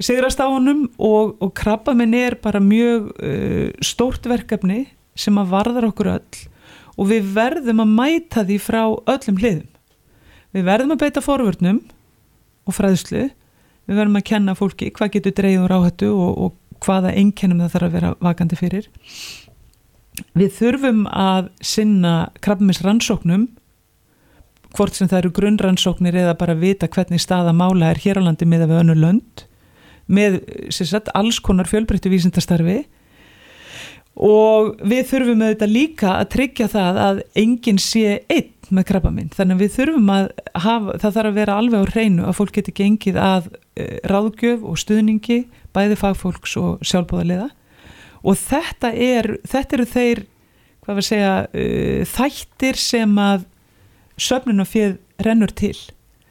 sigrast á honum. Og, og krabba minn er bara mjög uh, stórt verkefni sem að varðar okkur öll. Og við verðum að mæta því frá öllum hliðum við verðum að beita forvörnum og fræðslu. Við verðum að kenna fólki hvað getur dreyður áhættu og, og hvaða einkennum það þarf að vera vakandi fyrir. Við þurfum að sinna krabbamins rannsóknum hvort sem það eru grunnrannsóknir eða bara vita hvernig staða mála er hér á landi með að við önnu lönd með sagt, alls konar fjölbreyttu vísindastarfi. Og við þurfum auðvitað líka að tryggja það að enginn sé einn með krabbaminn þannig að við þurfum að hafa, það þarf að vera alveg á hreinu að fólk geti gengið að uh, ráðgjöf og stuðningi bæði fagfólks og sjálfbóðarlega og þetta, er, þetta eru þeir hvað við segja uh, þættir sem að söfnunafið rennur til.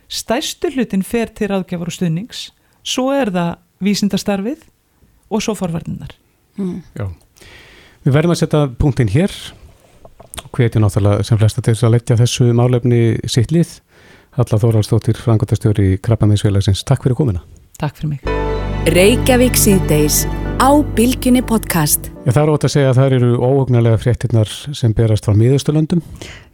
Stærstu hlutin fer til ráðgjafar og stuðnings svo er það vísindastarfið og svo forvarninnar mm. Já, við verðum að setja punktinn hér og hvetja náttúrulega sem flesta til að leggja þessu málefni sitt lið Halla Þóraldstóttir, frangotastjóri Krabbaminsfélagsins, takk fyrir komina Takk fyrir mig Reykjavík síðdeis á Bilginni podcast. Já, það er ótt að segja að það eru óhugnarlega fréttinnar sem berast frá miðausturlöndum.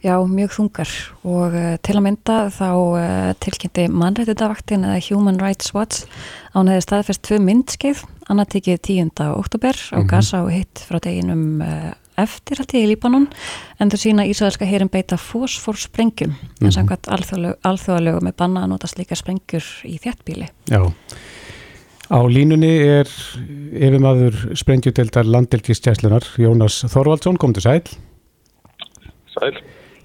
Já, mjög þungar og uh, til að mynda þá uh, tilkynnti mannrættundavaktin eða Human Rights Watch ánæði staðfest tvö myndskeið, annað tikið 10. oktober á mm -hmm. Gaza og hitt frá deginum uh, eftir alltaf í Líbanon en þau sína Ísraelska herin beita fósfórsprengjum mm -hmm. en samkvæmt alþjóðalögum er banna að nota slíka sprengjur í þéttbíli. Já. Á línunni er yfirmaður sprengjudeldar landelgistjæslunar Jónas Þorvaldsson, kom til sæl. Sæl.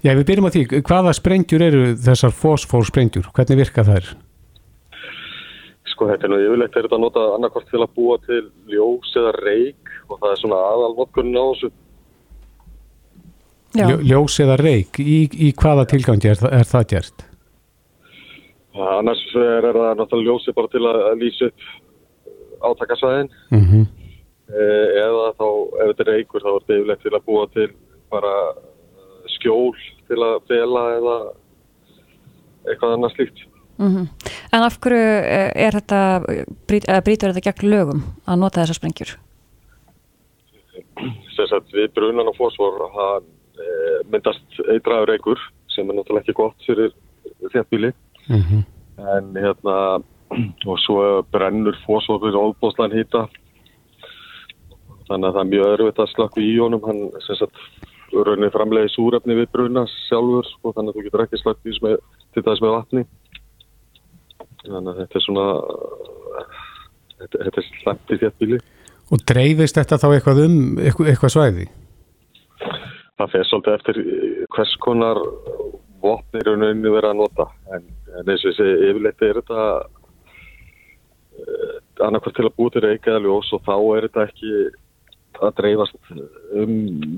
Já, við byrjum á því, hvaða sprengjur eru þessar fósfórsprengjur? Hvernig virka þær? Sko, þetta er nú yfirleitt er þetta að nota annarkort til að búa til ljós eða reik og það er svona aðalvotkunni á þessu. Ljó, ljós eða reik, í, í hvaða tilgangi er, er það gert? Annars er það náttúrulega ljósi bara til að lýsa upp átakasvæðin mm -hmm. eða þá ef þetta er eigur þá er þetta yfirlegt til að búa til bara eh, skjól til að fela eða eitthvað annað slíkt mm -hmm. En af hverju eh, er þetta brítur þetta gegn lögum að nota þessar sprengjur? Sérsagt við brunan og fósfor hann myndast eitraður eigur sem er náttúrulega ekki gott fyrir þéttbíli mm -hmm. en hérna og svo brennur fósfókur óbúslan hýta þannig að það er mjög örfitt að slakka í honum. Hann sem sagt raunin framleiði súrefni við bruna sjálfur og þannig að þú getur ekki slakka í til þess með vatni. Þannig að þetta er svona þetta, þetta er slemt í þéttbíli Og dreifist þetta þá eitthvað um eitthvað svæði? Það fer svolítið eftir hvers konar vopni rauninni verið að nota en, en eins og þessi yfirleitt er þetta Eh, annarkvært til að eða ljós og þá er þetta ekki að dreifast um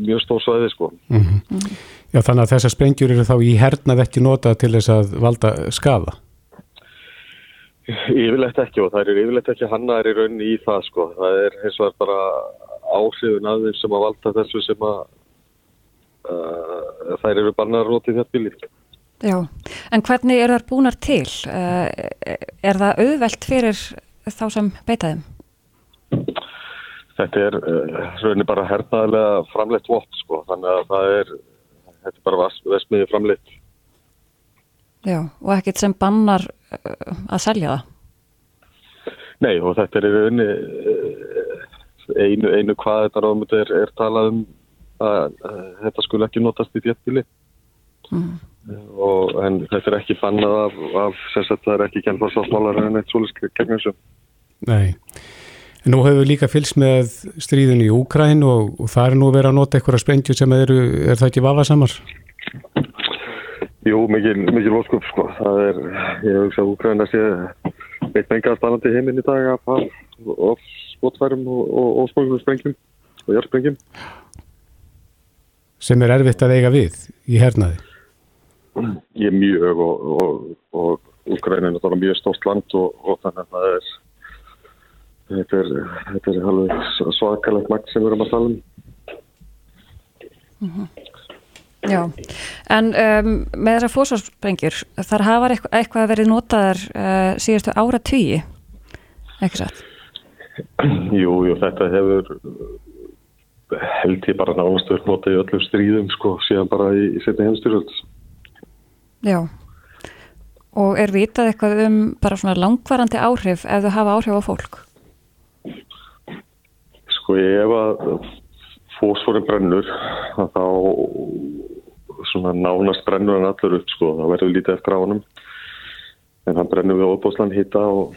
mjög stór svæði sko. Mm -hmm. Já þannig að þessar sprengjur eru þá í hernað ekki nota til þess að valda skada? Yfirlegt ekki og það er yfirlegt ekki hannaðar í rauninni í það sko. Það er eins og er bara áhrifun að þeim sem að valda þessu sem að uh, þær eru barnar rótið þetta bílið. Já, en hvernig er það búnar til? Uh, er það auðvelt fyrir þá sem beitaðum? Þetta er uh, rauninni bara hernaðilega framleitt vott sko, þannig að það er þetta er bara vesmiði framleitt Já, og ekkert sem bannar að selja það? Nei, og þetta er rauninni einu, einu hvað þetta ráðmötu er, er talað um að þetta skulle ekki notast í þéttbíli mm. og en þetta er ekki bannað af, af að það er ekki kennfarsásmálar en eitt svolítið gegn þessu Nei, en nú hefur við líka fylgst með stríðinu í Úkræn og, og það er nú verið að nota eitthvað sprengju sem eru, er það ekki vafasamar? Jú, mikil, mikil lóskup sko, það er, ég hugsa að Úkræn að sé veit menga spannandi heiminn í dag af, af skotfærum og óspöngum sprengjum og jörgsprengjum. Sem er erfitt að eiga við í hernaði? Ég er mjög og, og, og Úkræn er náttúrulega mjög stórt land og, og þannig að það er þetta er, þetta er alveg svakalegt magt sem við erum að tala um mm -hmm. Já, en um, með þessar fósfórsprengjur þar hafa eitthvað, verið notaðar uh, síðastu ára tugi ekki satt? Jú, jú, þetta hefur held ég bara nánast verið notað í öllum stríðum sko, síðan bara í, í setni heimstyrjöld Já. Og er vitað eitthvað um bara svona langvarandi áhrif ef þau hafa áhrif á fólk? Sko ef að fósfórin brennur þá svona nánast brennur hann allur upp sko, það verður lítið eftir á hann en hann brennur við óbúslan hitta og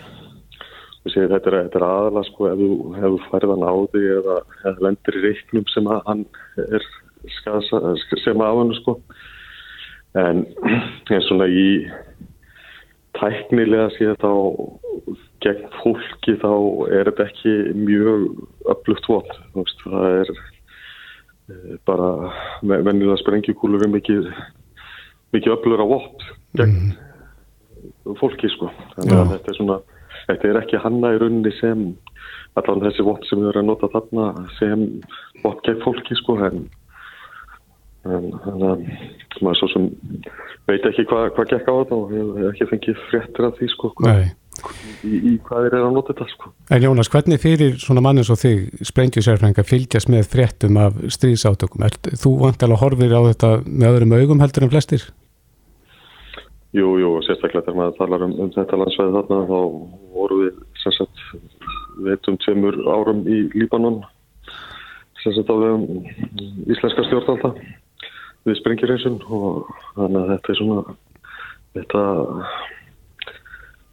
við séum þetta er, er aðalega sko ef þú hefur færðan á þig eða, eða lendir í reiknum sem að hann er skasa, sem að hann sko. En eins svona í tæknilega séð þá gegn fólki þá er þetta ekki mjög upplugt vott það er e, bara vennilega sprengjukúlur er mikið mikið upplugur á vott gegn mm. fólki sko. Þannig að þetta er svona þetta er ekki hanna í rauninni sem allan þessi vott sem við erum að nota þarna sem vott gegn fólki sko en þannig að maður svo sem veit ekki hvað hva gekk á þetta og hefur ekki fengið fréttir af því sko hvað í, í hvað er að nota þetta sko. En Jónas, hvernig fyrir svona mann eins og þig sprengjusérfrænga fylgjast með fréttum af stríðsátökum? Er, þú vantilega horfir á þetta með öðrum augum heldur en flestir? Jú, jú, sérstaklega þegar maður talar um, um þetta landsvæði þarna þá voru við sem sagt veitum tveimur árum í Líbanon sem sagt á við íslenska stjórnalda við sprengjureysun og þannig að þetta er svona þetta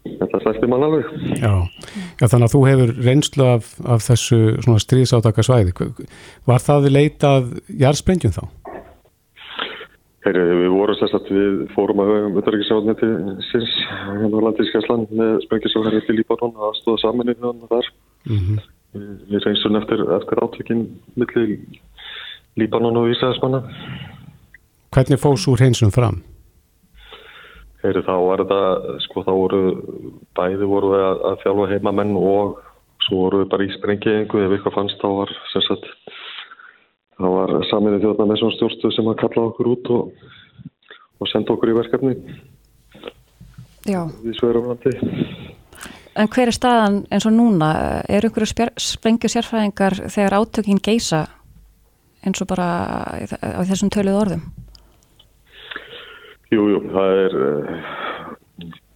þetta slæsti mann alveg Já. Já, þannig að þú hefur reynslu af, af þessu svona stríðsátaka svæði var það leitað jarðsprengjum þá? Heyri, við vorum sérstætt, við fórum að um auðvitaðriksjáðneti sinns hérna á landískjæslan með sprengjusálherri til Líbanon að stóða saman í þannig þar mm -hmm. við reynstum eftir, eftir átökinn millir Líbanon og Ísæðismanna Hvernig fóðs úr hreinsum fram? Heyri, þá var þetta, sko þá voru bæði voru að, að þjálfa heimamenn og svo voru við bara í sprengiðingu ef eitthvað fannst þá var sem þá var saminni þjóðna með svona stjórnstu sem að kalla okkur út og, og senda okkur í verkefni Já En hver er staðan eins og núna? Er einhverju sprengju sérfræðingar þegar átökinn geisa eins og bara á þessum töluð orðum? Jú, jú, það er uh,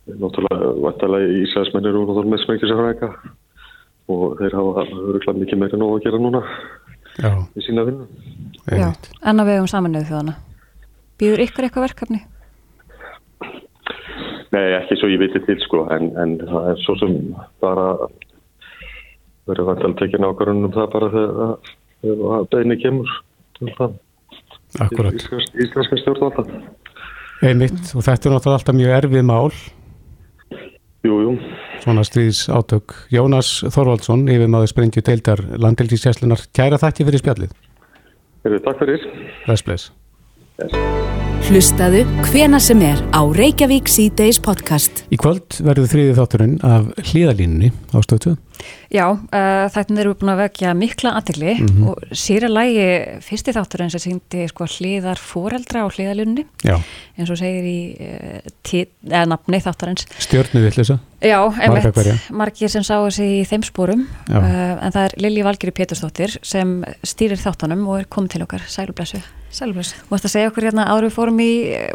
náttúrulega vantalega ísæðismennir og náttúrulega með smengisafræðinga og þeir hafa mikið meira nóg að gera núna. Í sína vinnu. En að við hefum samanuðu þjóðana. Býður ykkur eitthvað verkefni? Nei, ekki svo ég viti til sko, en, en það er svo sem bara verður vantalega tekið nákvæmum það bara þegar að beðni kemur. Akkurat. Íslenska stjórnvalda. Einmitt, og þetta er náttúrulega alltaf mjög erfið mál. Jú, jú. Svona stríðs átök. Jónas Þorvaldsson, yfir maður sprengju deildar landildísjæslunar. Kæra þakki fyrir spjallið. Takk fyrir. Bless. Yes. Hlustaðu hvena sem er á Reykjavík C-Days podcast. Í kvöld verður þriðið þátturinn af hlýðalínunni ástöðu. Já, uh, þættin eru búin að vekja mikla aðtegli mm -hmm. og sér að lægi fyrsti þátturinn sem syngdi sko, hlýðar foreldra á hlýðalínunni eins og segir í uh, nafni þátturins. Stjórnu villisa. Já, einmitt, margir sem sá þessi í þeim spórum uh, en það er Lili Valgeri Pétursdóttir sem stýrir þáttunum og er komið til okkar sælublesu. Selvus. Þú ætti að segja okkur hérna áður við fórum í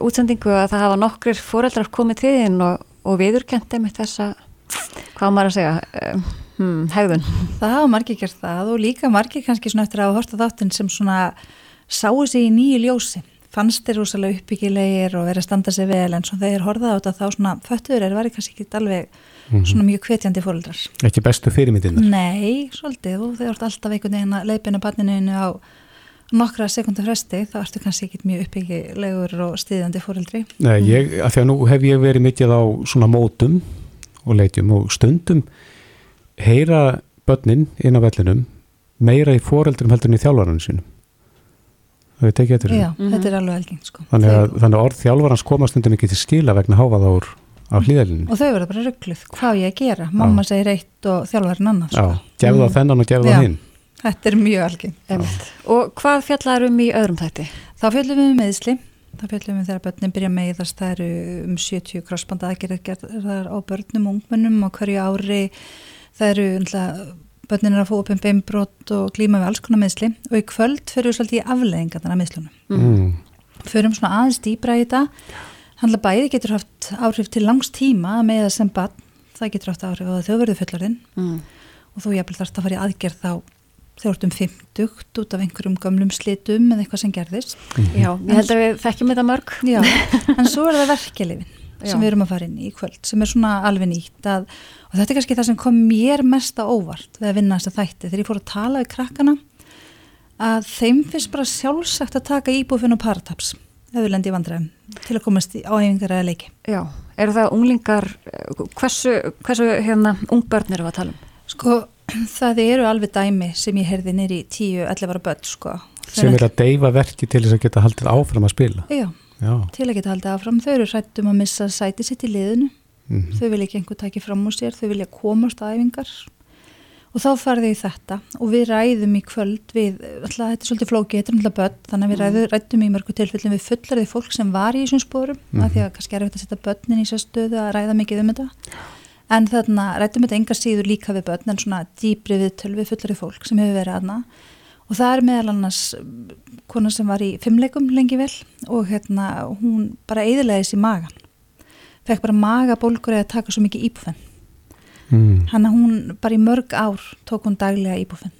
útsendingu að það hafa nokkrir foreldrar komið til þinn og, og viðurkendi með þessa, hvað maður að segja, hmm, hegðun. Það hafa margir gert það og líka margir kannski svona eftir að hafa horta þáttinn sem svona sáu sig í nýju ljósi. Fannst þeir rosalega uppbyggilegir og verið að standa sig vel en svona þegar horfaði á þetta þá svona föttuður er verið kannski ekki alveg mm -hmm. svona mjög hvetjandi foreldrar. Ekki bestu fyrirmyndirna? Nei, svolítið og þeir vart alltaf einhvern veginn að leipina barninu á nokkra sekundu fresti, þá ertu kannski ekki mjög uppbyggilegur og stiðjandi fóreldri. Nei, ég, af því að nú hef ég verið mikið á svona mótum og leitjum og stundum heyra börnin inn á vellinum meira í fóreldrum heldur en í þjálfaranu sínum. Það veit ekki eftir því. Já, mm -hmm. þetta er alveg algengt sko. Þannig að, þannig að orð þjálfarans koma stundum ekki til skila vegna háfaða úr á hlýðalinu. Og þau verður bara ruggluð, hvað ég að gera? Mamma Já. segir eitt og þjálfarinn annars. Já, sko. gefðu það mm. þennan og gefðu það hinn. Þetta er mjög algengt. Og hvað fjallar um í öðrum þætti? Þá fjallum við um meðsli. Þá fjallum við þegar börnum byrja meðast. Það eru um 70 krossbanda aðgerðar á börnum og ungmennum og hverju ári það eru umhverja börnin er að fá upp um beinbrot og glíma við alls konar meðsli og í kvöld fyrir við svolítið í aflegginga þannig að meðslunum. Mm. Fyrir um svona aðeins dýbra í þetta. Handla bæði getur haft áhrif til langs tíma með að sem barn. Það getur haft áhrif á þau verður fullarinn mm. og þú jæfnvel þarfst að fara í aðgerð þá þjórtum 50 út af einhverjum gamlum slitum eða eitthvað sem gerðist. -hmm. Já, ég held að við þekkjum þetta mörg. Já, en svo er það verkelifin sem við erum að fara inn í kvöld sem er svona alveg nýtt að, og þetta er kannski það sem kom mér mest á óvart við að vinna þess að þætti þegar ég fór að tala við krakkana að þeim finnst bara sjálfsagt að taka íbúfinn og parataps auðvölendi vandræðum til að komast á hefingar eða leiki. Já, eru það unglingar, hversu, hversu hérna ungbörn eru að tala um? Sko, það eru alveg dæmi sem ég heyrði nýri 10-11 ára börn sko. Sem er að deyfa verki til þess að geta haldið áfram að spila? Já, Já. til að geta haldið áfram. Þau eru hrættum að missa sæti sitt í liðinu. Mm -hmm. Þau vilja ekki einhver taki fram úr sér, þau vilja komast að æfingar og þá farði ég þetta og við ræðum í kvöld við, alltaf þetta er svolítið flókið, þetta er alltaf börn þannig að við ræðum, ræðum í mörgu tilfellin við fullarði fólk sem var í þessum spórum, mm -hmm. af því að kannski er þetta að setja börnin í sér stöðu að ræða mikið um þetta en þarna rættum þetta enga síður líka við börn en svona dýbri við tölvi fullari fólk sem hefur verið aðna og það er meðal annars konar sem var í fimmleikum lengi vel og hérna hún bara eðilegis í magan fekk bara magabólkur eða taka svo mikið íbúfenn mm. hann að hún bara í mörg ár tók hún daglega íbúfenn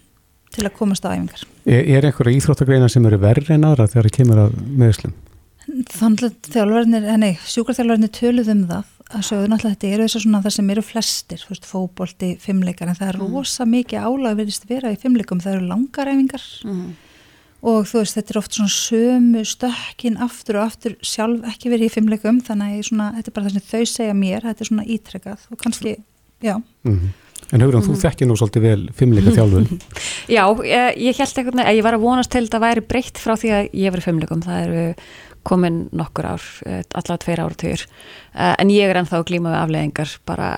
til að komast á æfingar. Er, er einhverja íþróttagreina sem eru verri en aðra þegar það kemur að meðslum? Þannig að þjálfverðinir, nei, sjúkarþjálfverðinir töluð um það að sögðu náttúrulega þetta eru þess að svona það sem eru flestir, þú veist, fókbólti, fimmleikar en það er mm. rosa mikið álag verðist vera í fimmleikum, það eru langaræfingar mm. og þú veist, þetta er oft svona sömu stökkin aftur og aftur sjálf ekki verið í fimmleikum þannig að svona, þetta er bara það sem þau segja mér, þetta er svona ítrekkað og kannski, já mm. En Hugrun, þú þekkir nú svolítið vel fimmleika þjálfun. Já, ég, ég held eitthvað, ég var að vonast til að það væri breytt frá því að ég var í fimmleikum, það eru komin nokkur ár, eh, allavega tveir áratur, eh, en ég er ennþá glíma við afleðingar, bara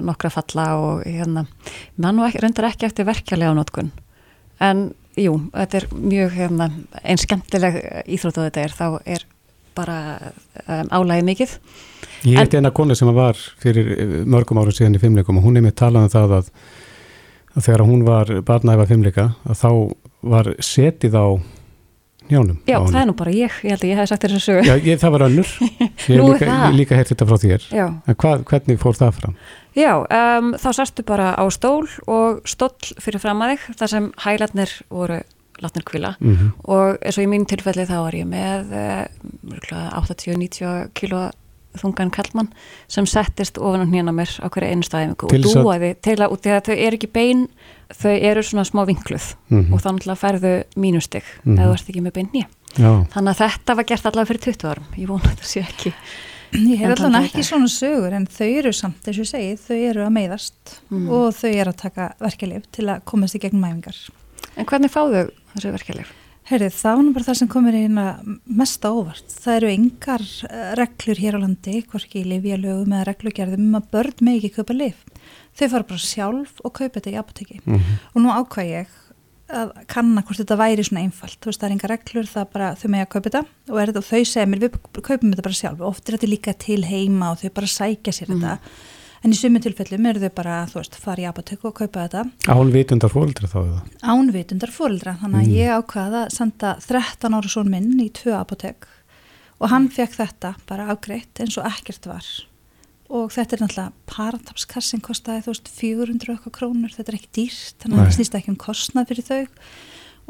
nokkra falla og hérna, mann og reyndar ekki eftir verkjarlega á notkun, en jú, þetta er mjög hérna, einn skemmtileg íþrótt á þetta er, þá er bara um, álægið mikið. Ég heit eina konu sem var fyrir eh, mörgum árum síðan í fimmleikum og hún er með talað um það að, að þegar hún var barnæfa fimmleika að þá var setið á njánum. Já, það er nú bara ég, ég held að ég hef sagt þessu sögu. Já, ég, það var önnur. Ég hef líka, líka hert þetta frá þér. Já. En hvað, hvernig fór það fram? Já, um, þá sarstu bara á stól og stóll fyrir fram að þig þar sem hælarnir voru látnir kvila mm -hmm. og eins og í mín tilfelli þá var ég með uh, 80-90 kilo þungan kallmann sem settist ofan á hnýna mér á hverja einu staðingu og dúaði til að, út í að þau eru ekki bein þau eru svona smá vinkluð mm -hmm. og þannig að ferðu mínustig mm -hmm. eða þú ert ekki með bein nýja þannig að þetta var gert allavega fyrir 20 árum ég vona þetta sé ekki Ég hef allavega ekki svona sögur en þau eru samt eins og ég segi, þau eru að meiðast mm. og þau eru að taka verkelif til að komast í gegn mæfingar En hvernig fáðu þessu verkelif? Herrið, það var nú bara það sem komir í mest ávart. Það eru yngar eh, reglur hér á landi, hvorki í livjalögum eða reglugerðum um að börn með ekki kaupa liv. Þau fara bara sjálf og kaupa þetta í apoteki. Mm -hmm. Og nú ákvæð ég að kanna hvort þetta væri svona einfalt. Þú veist, það er yngar reglur, það er bara þau með að kaupa þetta og þetta, þau segir mér, við kaupum þetta bara sjálf. Oft er þetta líka til heima og þau bara sækja sér mm -hmm. þetta en í sumi tilfellum eru þau bara, þú veist, fara í apotek og kaupa þetta. Ánvitundar fórildra þá eða? Ánvitundar fórildra, þannig að mm. ég ákvaða að senda 13 ára són minn í tvö apotek og hann fekk þetta bara afgreitt eins og ekkert var. Og þetta er náttúrulega parantapskassin kostaði þú veist 400 okkar krónur, þetta er ekki dýrt, þannig að það snýst ekki um kostnað fyrir þau.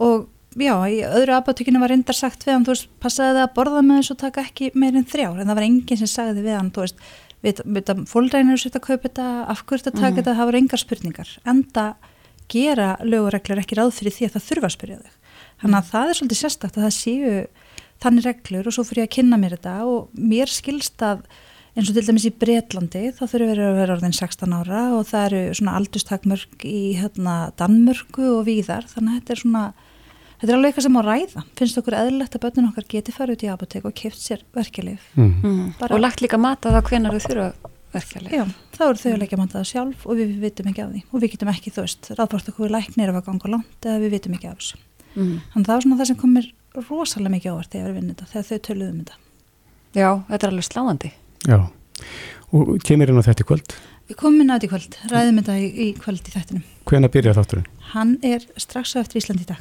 Og já, í öðru apotekinu var reyndar sagt við hann, þú veist, passaði það að borða með þess og taka ekki meirinn þrjár, en það var enginn sem sagði við hann, þú veist, við fólkdrænir sér að kaupa þetta, afhverjast að taka mm. þetta það voru engar spurningar, enda gera lögureglur ekki ráð fyrir því að það þurfa að spyrja þau, þannig að mm. það er svolítið sérstakt að það séu þannig reglur og svo fyrir ég að kynna mér þetta og mér skilst að eins og til dæmis í Breitlandi þá þurfur verið að vera orðin 16 ára og það eru svona aldustakmörk í hérna Danmörku og víðar þannig að þetta er svona Þetta er alveg eitthvað sem á ræða. Finnst okkur eðlilegt að börnun okkar geti farið út í apotek og kipt sér verkeflið. Mm. Mm. Og lagt líka mata það hvenar þau þurfa verkeflið. Já, þá eru þau að leggja mata það sjálf og við vitum ekki af því. Og við getum ekki, þú veist, ráðbort okkur við læknir ef að ganga langt eða við vitum ekki af þessu. Mm. Þannig það er svona það sem komir rosalega mikið ávart þegar við vinnum þetta, þegar þau töluðum um þetta. Já, þetta er alveg sláandi. Já, og kemur inn á þetta kvöld? Við komum inn á þetta kvöld, ræðum þetta í, í kvöld í þættinum. Hvena byrjar þátturinn? Hann er strax á eftir Ísland í dag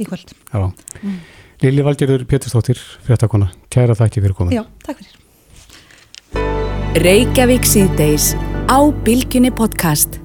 í kvöld. Já. Mm. Lili Valgerður Péturstóttir, fréttakona, kæra þakki fyrir komin. Já, takk fyrir. Reykjavík síðdeis á Bilginni podcast.